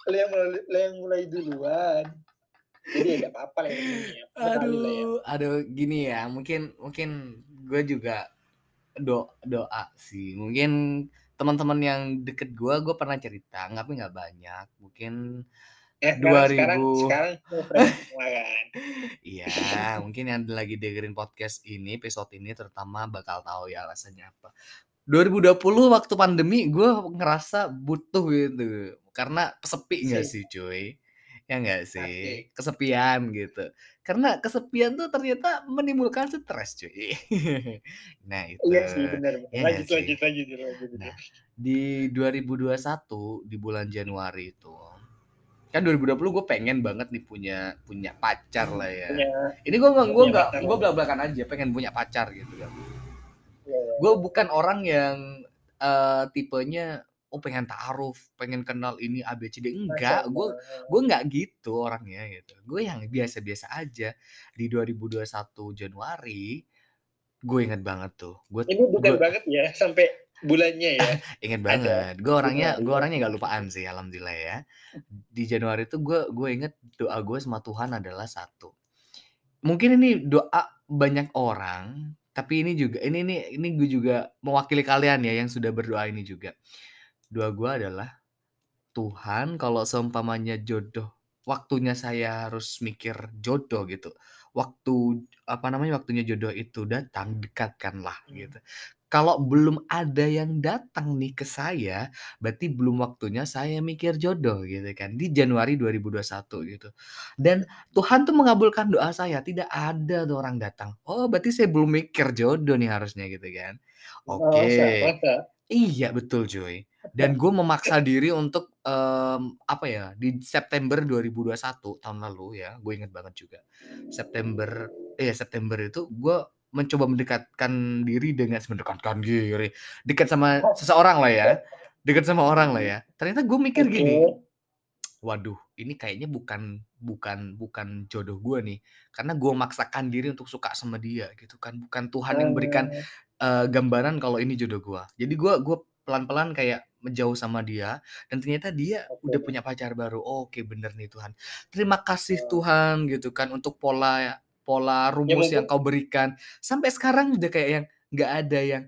Lo yang mulai, lo yang mulai duluan. Jadi ya apa-apa lah ini ya. (laughs) Sekali lah ya. aduh aduh gini ya mungkin mungkin gue juga do doa sih mungkin teman-teman yang deket gue gue pernah cerita tapi nggak banyak mungkin Ya, sekarang, sekarang, (laughs) 2000. sekarang semua friend semua kan. Iya, mungkin yang lagi dengerin podcast ini, episode ini terutama bakal tahu ya alasannya apa. 2020 waktu pandemi gue ngerasa butuh gitu, karena sepi nggak Sih. sih cuy? Ya nggak sih? Oke. Kesepian gitu. Karena kesepian tuh ternyata menimbulkan stres cuy. (laughs) Nah itu, Iya sih, bener. ya Lanjut sih? lanjut lanjut lanjut Nah, lanjut. di 2021 di bulan Januari itu, kan 2020 gue pengen banget nih punya punya pacar lah ya. Punya Ini gue nggak gue nggak gue belak-belakan aja pengen punya pacar gitu kan. Iya iya. Gue bukan orang yang eee, tipenya, oh pengen ta'aruf, pengen kenal ini A, B, C, D, Masya enggak, gue gue nggak gitu orangnya gitu. Gue yang biasa-biasa aja. Di 2021 Januari, gue inget banget tuh, gue Ini bukan gue banget ya, sampai bulannya ya? (laughs) Inget banget. Gue orangnya Januari gue ya? orangnya nggak lupaan sih alhamdulillah ya. Di Januari itu gue gue inget doa gue sama Tuhan adalah satu. Mungkin ini doa banyak orang, tapi ini juga ini nih ini gue juga mewakili kalian ya yang sudah berdoa ini juga. Doa gue adalah, "Tuhan kalau seumpamanya jodoh waktunya saya harus mikir jodoh gitu, waktu apa namanya, waktunya jodoh itu datang, dekatkanlah," Mmm. gitu. Kalau belum ada yang datang nih ke saya, berarti belum waktunya saya mikir jodoh gitu kan, di Januari 2021 gitu. Dan Tuhan tuh mengabulkan doa saya, tidak ada tuh orang datang. Oh berarti saya belum mikir jodoh nih harusnya gitu kan. Masa Oke. masa? Iya betul cuy. Dan gue memaksa diri untuk, mmm, apa ya, di September 2021 tahun lalu ya, gue inget banget juga. September iya September itu gue mencoba mendekatkan diri dengan mendekatkan diri, dekat sama seseorang lah ya, dekat sama orang lah ya. Ternyata gue mikir gini. "Waduh ini kayaknya bukan bukan bukan jodoh gue nih." Karena gue memaksakan diri untuk suka sama dia gitu kan, bukan Tuhan yang berikan, Oh. eee, gambaran kalau ini jodoh gue. Jadi gue gue pelan-pelan kayak menjauh sama dia dan ternyata dia udah Oke. punya pacar baru. Oke bener nih Tuhan. Terima kasih Oh. Tuhan gitu kan untuk pola pola Ya rumus yang mungkin Kau berikan. Sampai sekarang udah kayak yang nggak ada yang,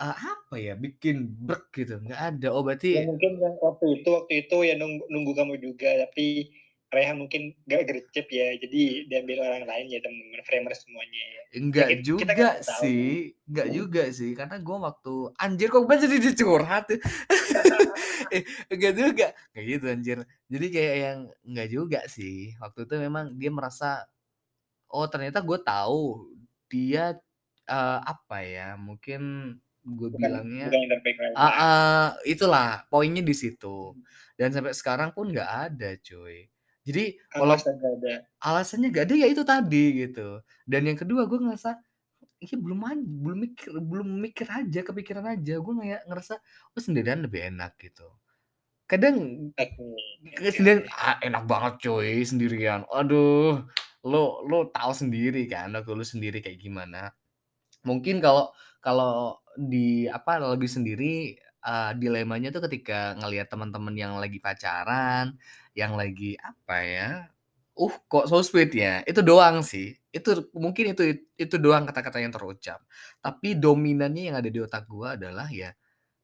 eee, apa ya, bikin brek gitu, nggak ada. Oh Ya berarti mungkin yang waktu itu waktu itu ya nunggu nunggu kamu juga, tapi Rayhan mungkin nggak gercep ya, jadi diambil orang lain ya temen-temen Framer semuanya ya. Ya Enggak kit kita kan juga nggak tahu. sih enggak juga sih, karena gue waktu anjir kok gue jadi curhat ya. (laughs) Eh, enggak juga, kayak gitu anjir. Jadi kayak yang enggak juga sih, waktu itu memang dia merasa oh ternyata gue tahu dia, eee, apa ya, mungkin gue bilangnya bukan yang terbaik lah ya. heeh, itulah poinnya di situ. Dan sampai sekarang pun nggak ada cuy. Jadi ada. alasannya nggak ada ya itu tadi gitu. Dan yang kedua gue ngerasa, iya belum aj belum mikir belum mikir aja, kepikiran aja. Gue kayak ngerasa, oh sendirian lebih enak gitu. Kadang oke sendirian, ah, enak banget cuy sendirian. Aduh, lu lu tahu sendiri kan waktu lu sendiri kayak gimana. Mungkin kalau kalau di apa, lagi sendiri, eee, dilemanya tuh ketika ngelihat teman-teman yang lagi pacaran, yang lagi apa ya, "Uh, kok so sweet ya?" Itu doang sih. Itu mungkin itu itu doang kata-kata yang terucap. Tapi dominannya yang ada di otak gue adalah ya,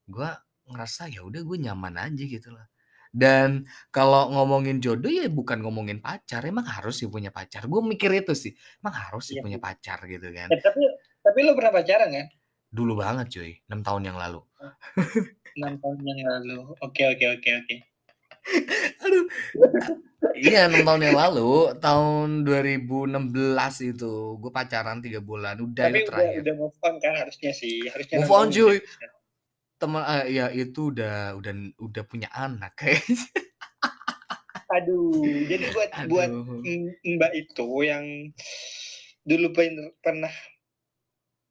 gue ngerasa ya udah gue nyaman aja gitu loh. Dan kalau ngomongin jodoh ya bukan ngomongin pacar, emang harus sih punya pacar? Gue mikir itu sih, emang harus sih Iya punya sih. pacar gitu kan. Eh tapi tapi lu pernah pacaran kan? Dulu banget cuy, 6 tahun yang lalu. (laughs) Oh, 6 tahun yang lalu. Oke oke oke oke. (laughs) Aduh. Iya 6 tahun yang lalu, tahun 2016 itu, gue pacaran 3 bulan, udah Tapi itu udah terakhir. udah move on kan harusnya sih, harusnya 6 Move on tahun udah cuy. bisa. Temen eee, ya itu udah udah udah punya anak kayaknya. (laughs) Aduh, jadi buat buat, Aduh. mmm, Mbak itu yang dulu pernah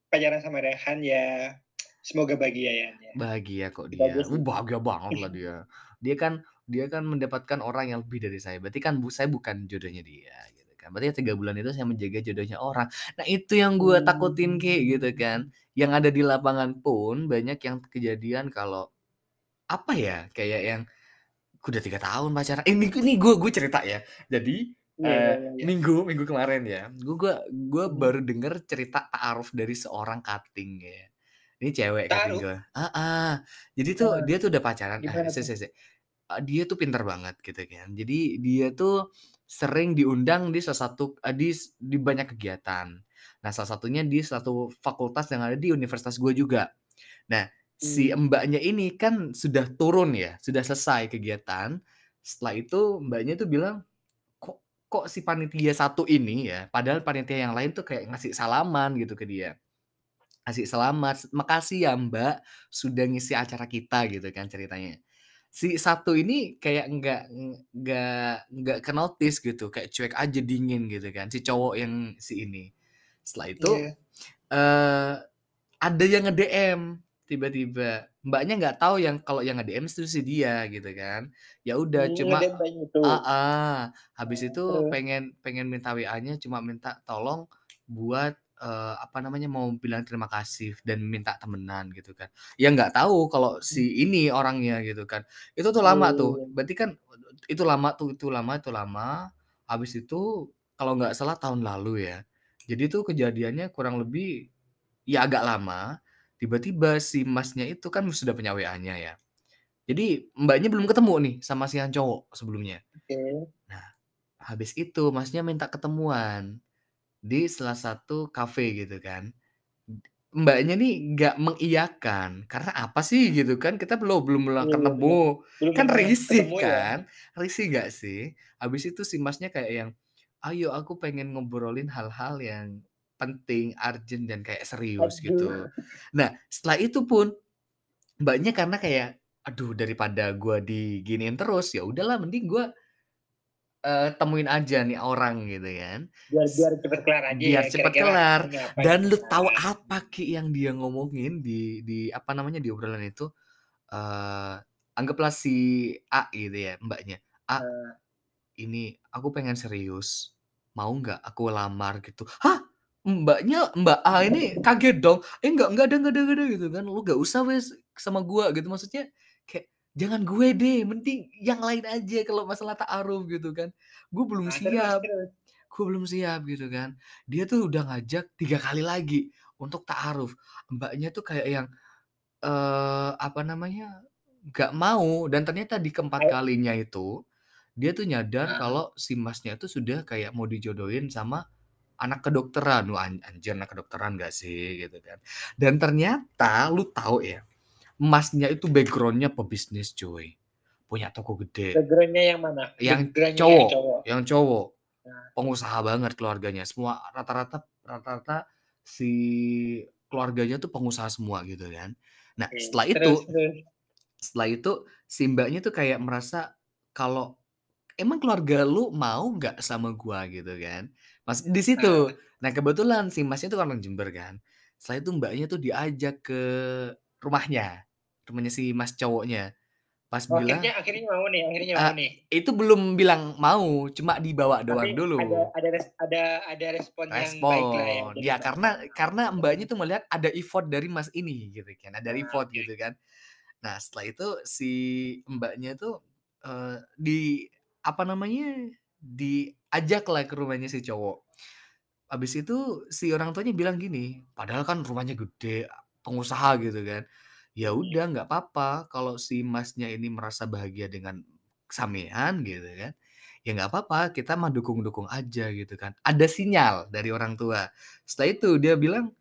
pacaran sama Rayhan ya, semoga bahagia ya, ya. Bahagia kok dia. aja Uh, bahagia banget lah dia. Dia kan dia kan mendapatkan orang yang lebih dari saya, berarti kan bu saya bukan jodohnya dia gitu kan. Berarti 3 bulan itu saya menjaga jodohnya orang. Nah itu yang gue takutin Ki, gitu kan. Yang ada di lapangan pun banyak yang kejadian kalau, apa ya, kayak yang udah 3 tahun pacaran ini ini gue gue cerita ya. Jadi, Iya iya eee, iya iya. minggu minggu kemarin ya, gue gue Mhm. baru denger cerita ta'aruf dari seorang cutting ya. Ini cewek cutting gue heeh. Jadi tuh Wah, dia tuh udah pacaran eh, gimana sik tuh? sik sik, eee, dia tuh pinter banget gitu kan. Jadi dia tuh sering diundang di salah satu eee, di di banyak kegiatan. Nah salah satunya di satu fakultas yang ada di universitas gue juga. Nah Si Mmm. Mbaknya ini kan sudah turun ya, sudah selesai kegiatan, setelah itu Mbaknya tuh bilang, "Kok si panitia satu ini ya" padahal panitia yang lain tuh kayak ngasih salaman gitu ke dia. Ngasih selamat, "Makasih ya Mbak, sudah ngisi acara kita," gitu kan ceritanya. Si satu ini kayak nggak nggak nggak ke-notice gitu, kayak cuek aja, dingin gitu kan, si cowok yang si ini. Setelah itu, Iya. eee, ada yang nge-DM tiba-tiba, Mbaknya nggak tahu yang kalau yang nge-DM itu si dia gitu kan. Ya udah Mmm, cuma itu? heeh, habis itu terus? pengen pengen minta WA-nya cuma minta tolong buat, eee, apa namanya, mau bilang terima kasih dan minta temenan gitu kan. Ya nggak tahu kalau si ini orangnya gitu kan. Itu tuh lama tuh, Oh. berarti kan itu lama tuh, itu lama itu lama, habis itu kalau nggak salah tahun lalu ya. Jadi tuh kejadiannya kurang lebih ya agak lama, tiba-tiba si Masnya itu kan sudah punya WA-nya ya. Jadi Mbaknya belum ketemu nih sama si yang cowok sebelumnya. Oke. Nah, habis itu Masnya minta ketemuan di salah satu kafe gitu kan. Mbaknya nih nggak mengiyakan, karena apa sih gitu kan, kita belum belum bener. ketemu, Belum kan risih ya? kan, risih nggak sih? Habis itu si Masnya kayak yang, "Ayo aku pengen ngobrolin hal-hal yang penting, urgent dan kayak serius," Aduh. gitu. Nah, setelah itu pun Mbaknya karena kayak, "Aduh daripada gua diginiin terus, ya udahlah mending gua" eee, "temuin aja nih orang," gitu kan. Biar biar cepet kelar aja ya, biar cepet kira-kira kelar, dan lu tahu apa Ki yang dia ngomongin di di apa namanya, di obrolan itu? Eee, anggaplah si A gitu ya, Mbaknya, "A, Eee ini aku pengen serius, mau nggak aku lamar?" Gitu. Hah! Mbaknya Mbak A ini kaget dong, "Eh, enggak enggak ada enggak ada enggak ada," gitu kan, "lu nggak usah wes sama gua," gitu. Maksudnya kayak, "Jangan gue deh, mending yang lain aja kalau masalah ta'aruf," gitu kan. "Gue belum Ah, siap gue belum siap," gitu kan. Dia tuh udah ngajak 3 kali lagi untuk ta'aruf. Mbaknya tuh kayak yang, eee, apa namanya, nggak mau dan ternyata di keempat kalinya itu, dia tuh nyadar kalau si Masnya itu sudah kayak mau dijodohin sama anak kedokteran. An anjir anak kedokteran nggak sih, gitu kan. Dan ternyata lu tahu ya, Masnya itu background-nya pebisnis cuy, punya toko gede. Background-nya yang mana? Yang Background-nya yang cowok cowok? yang cowok, Nah. pengusaha banget keluarganya, semua rata-rata rata-rata si keluarganya tuh pengusaha semua gitu kan. Nah, Oke, setelah terus itu terus? setelah itu si Mbaknya tuh kayak merasa kalau, "Emang keluarga lu mau nggak sama gua?" Gitu kan. Pas di situ. Heeh. Nah, kebetulan si Masnya itu orang Jember kan. Setelah itu Mbaknya tuh diajak ke rumahnya, rumahnya si Mas cowoknya. Pas Oh, akhirnya bilang akhirnya mau nih akhirnya mau eee, nih? itu belum bilang mau, cuma dibawa Tapi doang ada dulu. ada res ada ada respon yang ya Respon. dari Ya Mbaknya. karena karena Mbaknya tuh melihat ada effort dari Mas ini gitu kan, ada Ah, effort oke. gitu kan. Nah, setelah itu si Mbaknya tuh, eee, di apa namanya, diajaklah ke rumahnya si cowok. Habis itu si orang tuanya bilang gini, padahal kan rumahnya gede, pengusaha gitu kan. "Ya udah nggak papa kalau si Masnya ini merasa bahagia dengan sampean," gitu kan, "ya nggak papa, kita mah dukung-dukung aja," gitu kan. Ada sinyal dari orang tua. Setelah itu dia bilang,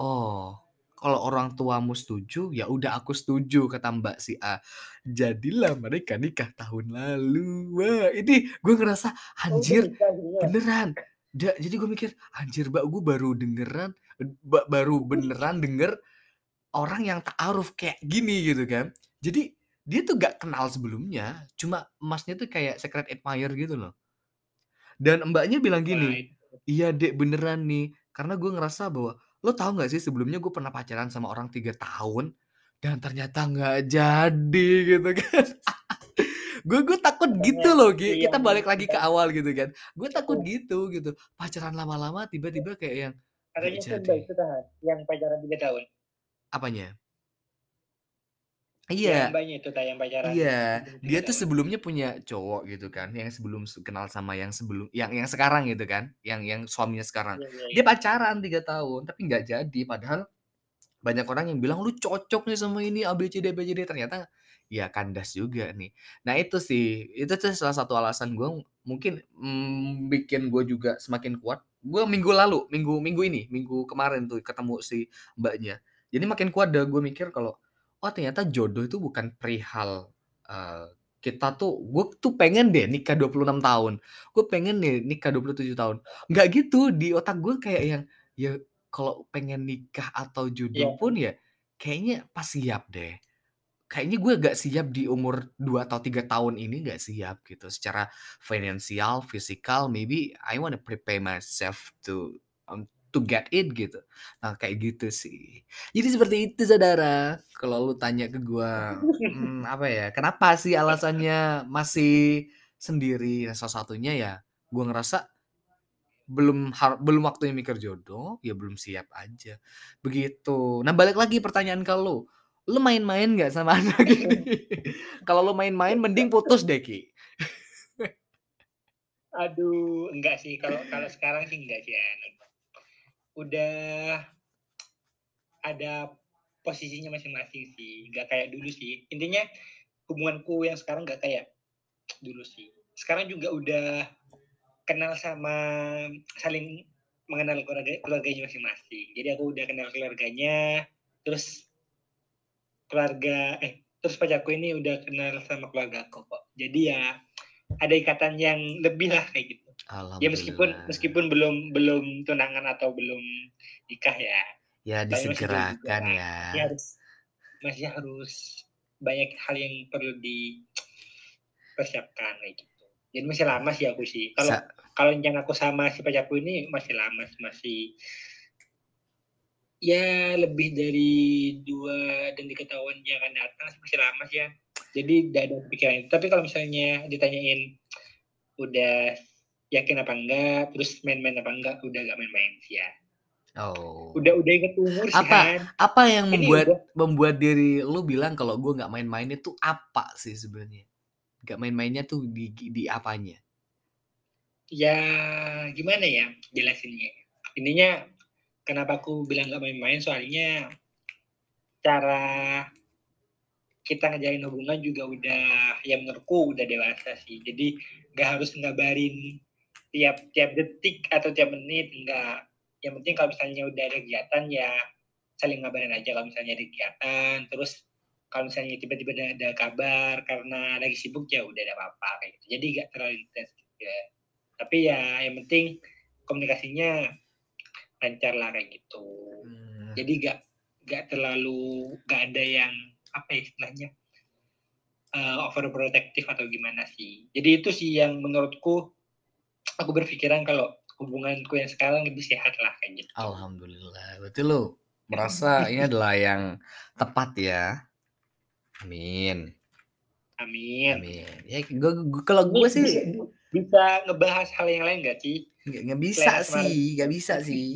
"Oh, kalau orang tuamu setuju, ya udah aku setuju," kata Mbak si A. Jadilah mereka nikah tahun lalu. Wah, ini gue ngerasa, anjir beneran. Da jadi gue mikir, "Anjir Mbak, gue baru dengeran ba baru beneran denger orang yang ta'aruf kayak gini," gitu kan. Jadi dia tuh nggak kenal sebelumnya, cuma Masnya tuh kayak secret admirer gitu loh. Dan Mbaknya bilang gini, "Iya Dek, beneran nih, karena gue ngerasa bahwa lo tahu nggak sih sebelumnya gue pernah pacaran sama orang 3 tahun dan ternyata nggak jadi," gitu kan. (laughs) Gue gue takut Katanya gitu loh si Ki, kita yang balik lagi ke awal gitu kan. Gue takut Itu gitu gitu, pacaran lama-lama tiba-tiba kayak yang Katanya Mbak jadi. itu kan, yang pacaran 3 tahun? Apanya? Yang Iya. Mbaknya itu Kak, yang pacaran Iya, udah dia 3 tuh sebelumnya punya cowok gitu kan, yang sebelum se kenal sama yang sebelum yang yang sekarang gitu kan, yang yang suaminya sekarang. Iya iya Dia iya. pacaran 3 tahun, tapi nggak jadi, padahal banyak orang yang bilang, "Lu cocok nih sama ini A, B, C, D, F, G, H." Ternyata ya kandas juga nih. Nah itu sih, itu tuh salah satu alasan gue mungkin, mmm, bikin gue juga semakin kuat. Gue minggu lalu, minggu minggu ini, minggu kemarin tuh ketemu si Mbaknya. Jadi makin kuat dah gue mikir kalau, oh ternyata jodoh itu bukan perihal, eee, kita tuh gue tuh pengen deh nikah 26 tahun, gue pengen deh nikah 27 tahun, nggak gitu di otak gue kayak yang, ya kalau pengen nikah atau jodoh pun ya, kayaknya pas siap deh. Kayaknya gue nggak siap di umur 2 atau 3 tahun ini nggak siap gitu, secara finansial, fisikal, maybe I wanna prepare myself to, to get it gitu. Nah kayak gitu sih. Jadi seperti itu Saudara, kalau lu tanya ke gue, mmm, (laughs) apa ya, kenapa sih alasannya masih sendiri? Nah salah satunya ya, gue ngerasa belum har belum waktunya mikir jodoh, ya belum siap aja, begitu. Nah balik lagi pertanyaan ke lu, lu main-main nggak sama (laughs) anak ini? Kalau lu main-main mending putus deh, Ki. Aduh, enggak sih, kalau kalau sekarang sih enggak sih ya, udah ada posisinya masing-masing sih, nggak kayak dulu sih. Intinya hubunganku yang sekarang nggak kayak dulu sih. Sekarang juga udah kenal sama saling mengenal keluarga keluarganya masing-masing. Jadi aku udah kenal keluarganya, terus keluarga eh, terus pacarku ini udah kenal sama keluargaku kok. Jadi ya ada ikatan yang lebih lah kayak gitu. Ya meskipun meskipun belum belum tunangan atau belum nikah ya, Ya masih disegerakan ya. Masih harus masih harus banyak hal yang perlu dipersiapkan kayak gitu. Jadi masih lama sih aku sih. Kalau Sa kalau yang aku sama si pacarku ini masih lama, masih ya lebih dari 2 dan 3 tahun yang akan datang sih masih lama sih ya. Jadi nggak ada kepikiran itu. Tapi kalau misalnya ditanyain udah yakin apa enggak, terus main-main apa enggak, udah nggak main-main sih ya. Oh. Udah udah inget umur sih Apa kan. apa yang Ini membuat udah membuat diri lu bilang kalau gue nggak main-main itu apa sih sebenarnya? Nggak main-mainnya tuh di di apanya? Ya gimana ya jelasinnya, intinya kenapa aku bilang nggak main-main, soalnya cara kita ngejalin hubungan juga udah ya menurutku udah dewasa sih. Jadi nggak harus ngabarin tiap tiap detik atau tiap menit, enggak. Yang penting kalau misalnya udah ada kegiatan ya saling ngabarin aja kalau misalnya ada kegiatan, terus kalau misalnya tiba-tiba ada ada kabar karena lagi sibuk, ya udah nggak apa-apa kayak gitu. Jadi nggak terlalu intens juga. Tapi ya yang penting komunikasinya lancar lah kayak gitu. Mmm. Jadi nggak nggak terlalu nggak ada yang apa ya istilahnya, eee, overprotective atau gimana sih. Jadi itu sih yang menurutku aku berpikiran kalau hubunganku yang sekarang lebih sehat lah kayak gitu. Alhamdulillah, berarti lu merasa (laughs) ini adalah yang tepat ya? Amin. Amin. Amin. Ya gue gue kalau gue sih bi bisa ngebahas hal yang lain nggak sih? nggak nggak bisa Selain sih nggak bisa sih.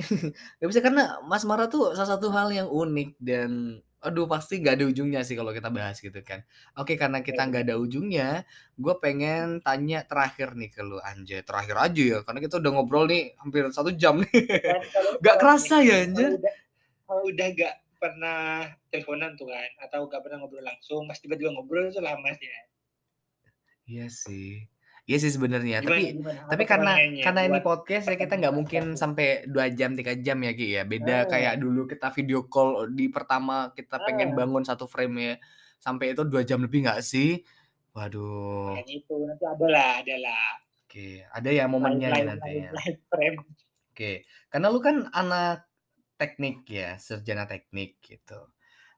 (laughs) Nggak bisa karena asmara tuh salah satu hal yang unik dan aduh pasti nggak ada ujungnya sih kalau kita bahas gitu kan. Oke karena kita nggak ada ujungnya, gue pengen tanya terakhir nih ke lu, anjay terakhir aja ya karena kita udah ngobrol nih hampir 1 jam nih. Kalau kerasa ya udah kalau udah nggak pernah teleponan tuh kan, atau nggak pernah ngobrol langsung, pas tiba-tiba ngobrol itu lama sih ya. Iya sih. Iya sih sebenarnya, tapi gimana? Tapi karena karena ini podcast ya kita nggak mungkin sampai 2 jam, 3 jam ya, Ki, ya. Beda kayak Nah. dulu kita video call di pertama kita pengen Nah. bangun 1 frame-nya sampai itu 2 jam lebih nggak sih? Waduh. Makanya itu, nanti ada lah ada lah. Oke, ada ya Lain momennya ya lain nanti ya. frame. Oke, karena lu kan anak teknik ya, sarjana teknik gitu.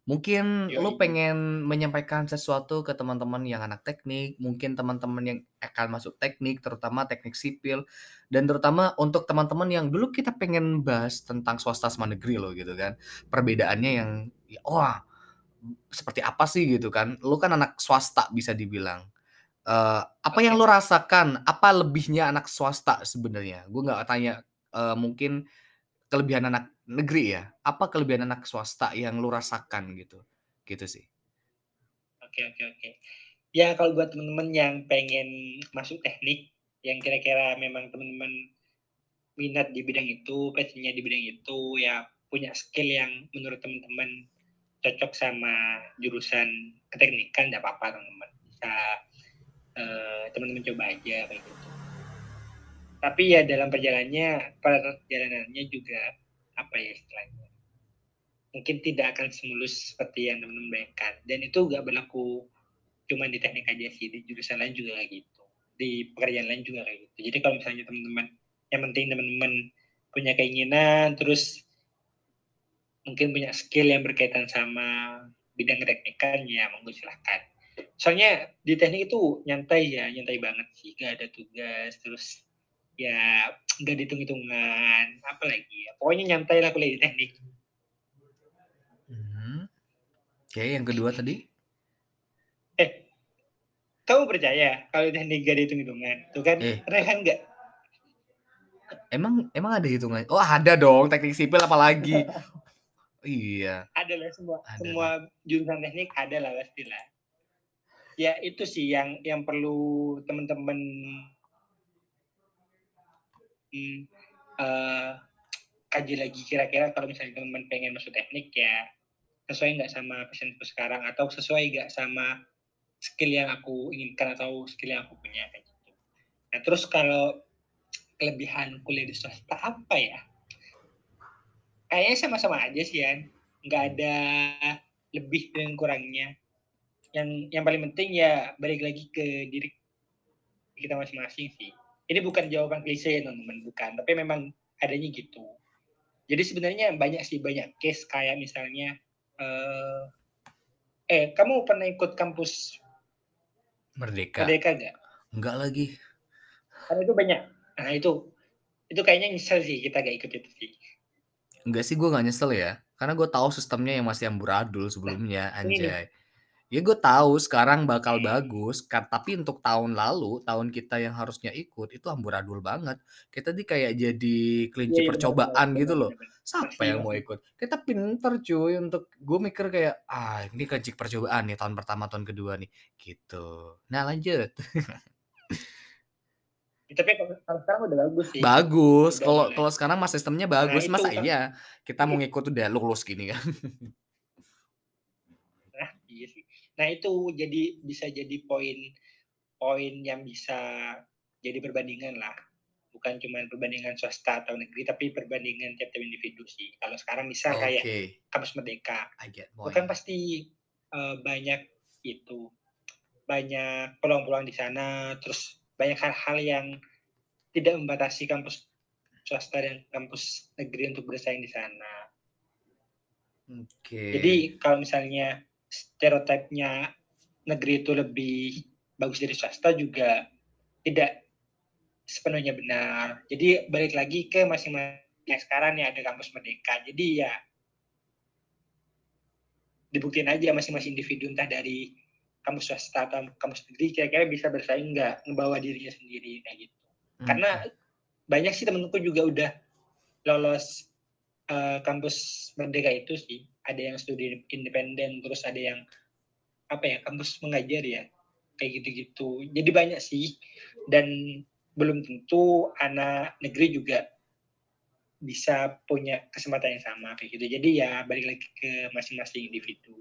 Mungkin lu Yoi. pengen menyampaikan sesuatu ke teman-teman yang anak teknik, mungkin teman-teman yang akan masuk teknik, terutama teknik sipil, dan terutama untuk teman-teman yang dulu kita pengen bahas tentang swasta sama negeri loh gitu kan. Perbedaannya yang ya wah, seperti apa sih gitu kan. Lu kan anak swasta bisa dibilang. Eee, apa yang lu rasakan? Apa lebihnya anak swasta sebenarnya? Gue nggak tanya, eee, mungkin kelebihan anak negeri ya, apa kelebihan anak swasta yang lu rasakan gitu? Gitu sih. Oke oke oke. Ya kalau buat temen-temen yang pengen masuk teknik, yang kira-kira memang temen-temen minat di bidang itu, passion-nya di bidang itu, ya punya skill yang menurut temen-temen cocok sama jurusan keteknikan, nggak apa-apa temen-temen. Bisa, eee, temen-temen coba aja kayak gitu. Tapi ya dalam perjalanannya perjalanannya juga, apa ya istilahnya? Mungkin tidak akan semulus seperti yang teman-teman bayangkan. Dan itu nggak berlaku cuma di teknik aja sih di jurusan lain juga kayak gitu. Di pekerjaan lain juga kayak gitu. Jadi kalau misalnya teman-teman yang penting teman-teman punya keinginan terus mungkin punya skill yang berkaitan sama bidang teknikan ya monggo silahkan soalnya di teknik itu nyantai ya nyantai banget sih. Gak ada tugas terus ya nggak dihitung-hitungan apa lagi ya pokoknya nyantai lah kuliah di teknik hmm. oke yang kedua tadi eh kamu percaya kalau teknik gak dihitung-hitungan tuh kan eh. Rehan nggak Emang emang ada hitungan? Oh ada dong teknik sipil apalagi. (laughs) iya. Ada lah semua ada. semua jurusan teknik ada lah pastilah. Ya itu sih yang yang perlu teman-teman uh, kaji lagi kira-kira kalau misalnya teman-teman pengen masuk teknik ya sesuai nggak sama passionku sekarang atau sesuai nggak sama skill yang aku inginkan atau skill yang aku punya kayak gitu. Nah terus kalau kelebihan kuliah di swasta apa ya? Kayaknya sama-sama aja sih ya. Nggak ada lebih dan kurangnya. Yang yang paling penting ya balik lagi ke diri kita masing-masing sih. Ini bukan jawaban klise ya teman-teman, bukan. Tapi memang adanya gitu. Jadi sebenarnya banyak sih banyak case kayak misalnya uh, eh kamu pernah ikut kampus Merdeka? Merdeka gak? Enggak lagi. Karena itu banyak Nah itu itu kayaknya nyesel sih kita gak ikut itu sih. Enggak sih gue gak nyesel ya. Karena gue tahu sistemnya yang masih amburadul sebelumnya, nah, anjay. Ya gue tahu sekarang bakal hmm. bagus, kan, tapi untuk tahun lalu, tahun kita yang harusnya ikut itu amburadul banget. Kita di kayak jadi kelinci ya, percobaan bener, gitu loh. Siapa yang mau (laughs) ikut? Kita pinter cuy untuk gue mikir kayak ah ini kelinci percobaan nih tahun pertama tahun kedua nih gitu. Nah lanjut. tapi kalau sekarang udah bagus sih bagus kalau kalau sekarang mas sistemnya nah, bagus nah, masa kan. iya kita mau ngikut udah lulus gini kan iya (laughs) nah itu jadi bisa jadi poin poin yang bisa jadi perbandingan lah bukan cuma perbandingan swasta atau negeri tapi perbandingan tiap-tiap individu sih kalau sekarang bisa okay. kayak kampus merdeka bukan pasti uh, banyak itu banyak peluang-peluang di sana terus banyak hal-hal yang tidak membatasi kampus swasta dan kampus negeri untuk bersaing di sana. Oke. Okay. Jadi kalau misalnya stereotipnya negeri itu lebih bagus dari swasta juga tidak sepenuhnya benar. Jadi balik lagi ke masing-masing yang sekarang nih ada kampus merdeka. Jadi ya dibuktiin aja masing-masing individu entah dari kampus swasta atau kampus negeri kira-kira bisa bersaing nggak ngebawa dirinya sendiri kayak gitu hmm. karena banyak sih temenku juga udah lolos uh, kampus merdeka itu sih ada yang studi independen terus ada yang apa ya kampus mengajar ya kayak gitu-gitu jadi banyak sih dan belum tentu anak negeri juga bisa punya kesempatan yang sama kayak gitu jadi ya balik lagi ke masing-masing individu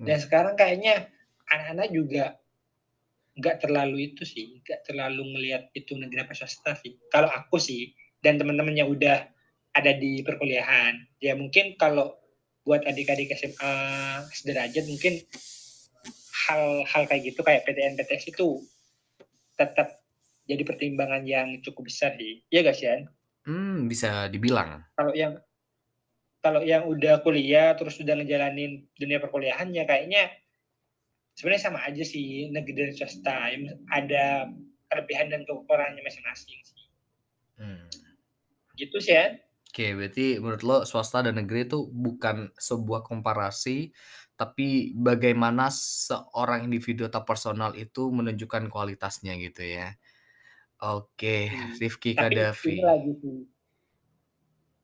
dan hmm. sekarang kayaknya anak-anak juga nggak terlalu itu sih, nggak terlalu ngelihat itu negeri apa swasta sih. Kalau aku sih dan teman-teman yang udah ada di perkuliahan, ya mungkin kalau buat adik-adik SMA sederajat mungkin hal-hal kayak gitu kayak PTN PTS itu tetap jadi pertimbangan yang cukup besar sih. Iya gak sih, Hmm, bisa dibilang. Kalau yang kalau yang udah kuliah terus udah ngejalanin dunia perkuliahan ya kayaknya sebenarnya sama aja sih negeri dan swasta ada kelebihan dan kekurangannya masing-masing sih hmm. gitu sih ya Oke, berarti menurut lo swasta dan negeri itu bukan sebuah komparasi, tapi bagaimana seorang individu atau personal itu menunjukkan kualitasnya gitu ya. Oke, hmm. Rifki Kadafi. lagi sih.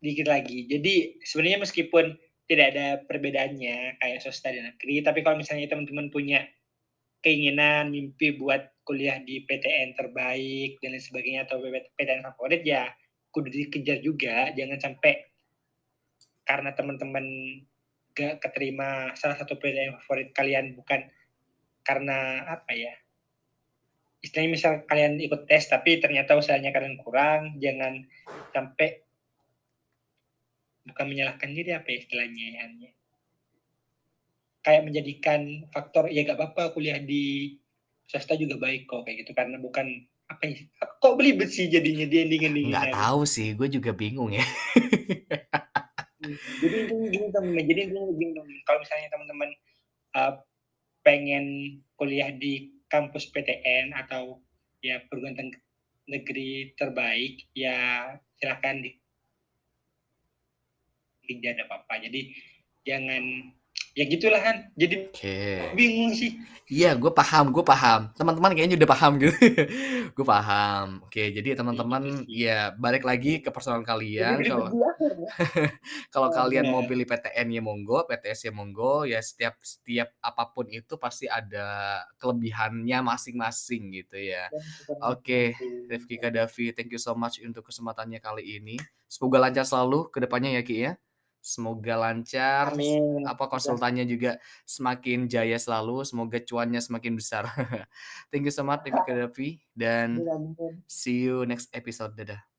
Dikit lagi. Jadi sebenarnya meskipun tidak ada perbedaannya kayak swasta dan negeri. Tapi kalau misalnya teman-teman punya keinginan, mimpi buat kuliah di PTN terbaik dan lain sebagainya atau PTN favorit ya kudu dikejar juga. Jangan sampai karena teman-teman gak keterima salah satu PTN favorit kalian bukan karena apa ya istilahnya misal kalian ikut tes tapi ternyata usahanya kalian kurang jangan sampai bukan menyalahkan diri apa ya istilahnya ya kayak menjadikan faktor, ya nggak apa-apa kuliah di swasta juga baik kok, kayak gitu. Karena bukan apa ya, kok belibet sih jadinya di Nggak ending-ending-nya gitu. tahu sih, gue juga bingung ya. Jadi intinya gini temen, jadi intinya gini temen, kalau misalnya teman-teman, eee, pengen kuliah di kampus PTN atau ya perguruan negeri terbaik, ya silakan di tidak ada apa-apa. Jadi jangan ya gitulah Han, jadi Oke. bingung sih. Iya, gue paham gue paham. Teman-teman kayaknya udah paham gitu. (laughs) Gue paham. Oke, jadi teman-teman sih. ya balik lagi ke personal kalian kalau ya. (laughs) kalau Oh, kalian mau bener. pilih PTN ya monggo, PTS ya monggo, ya setiap setiap apa pun itu pasti ada kelebihannya masing-masing gitu ya. Oke, Rifky ya. Kadafi, thank you so much untuk kesempatannya kali ini. Semoga lancar selalu ke depannya ya, Ki, ya. Semoga lancar, Amin, apa, konsultannya juga semakin jaya selalu, semoga cuannya semakin besar. (laughs) Thank you so much Rifky Kadafi, dan see you next episode. Dadah.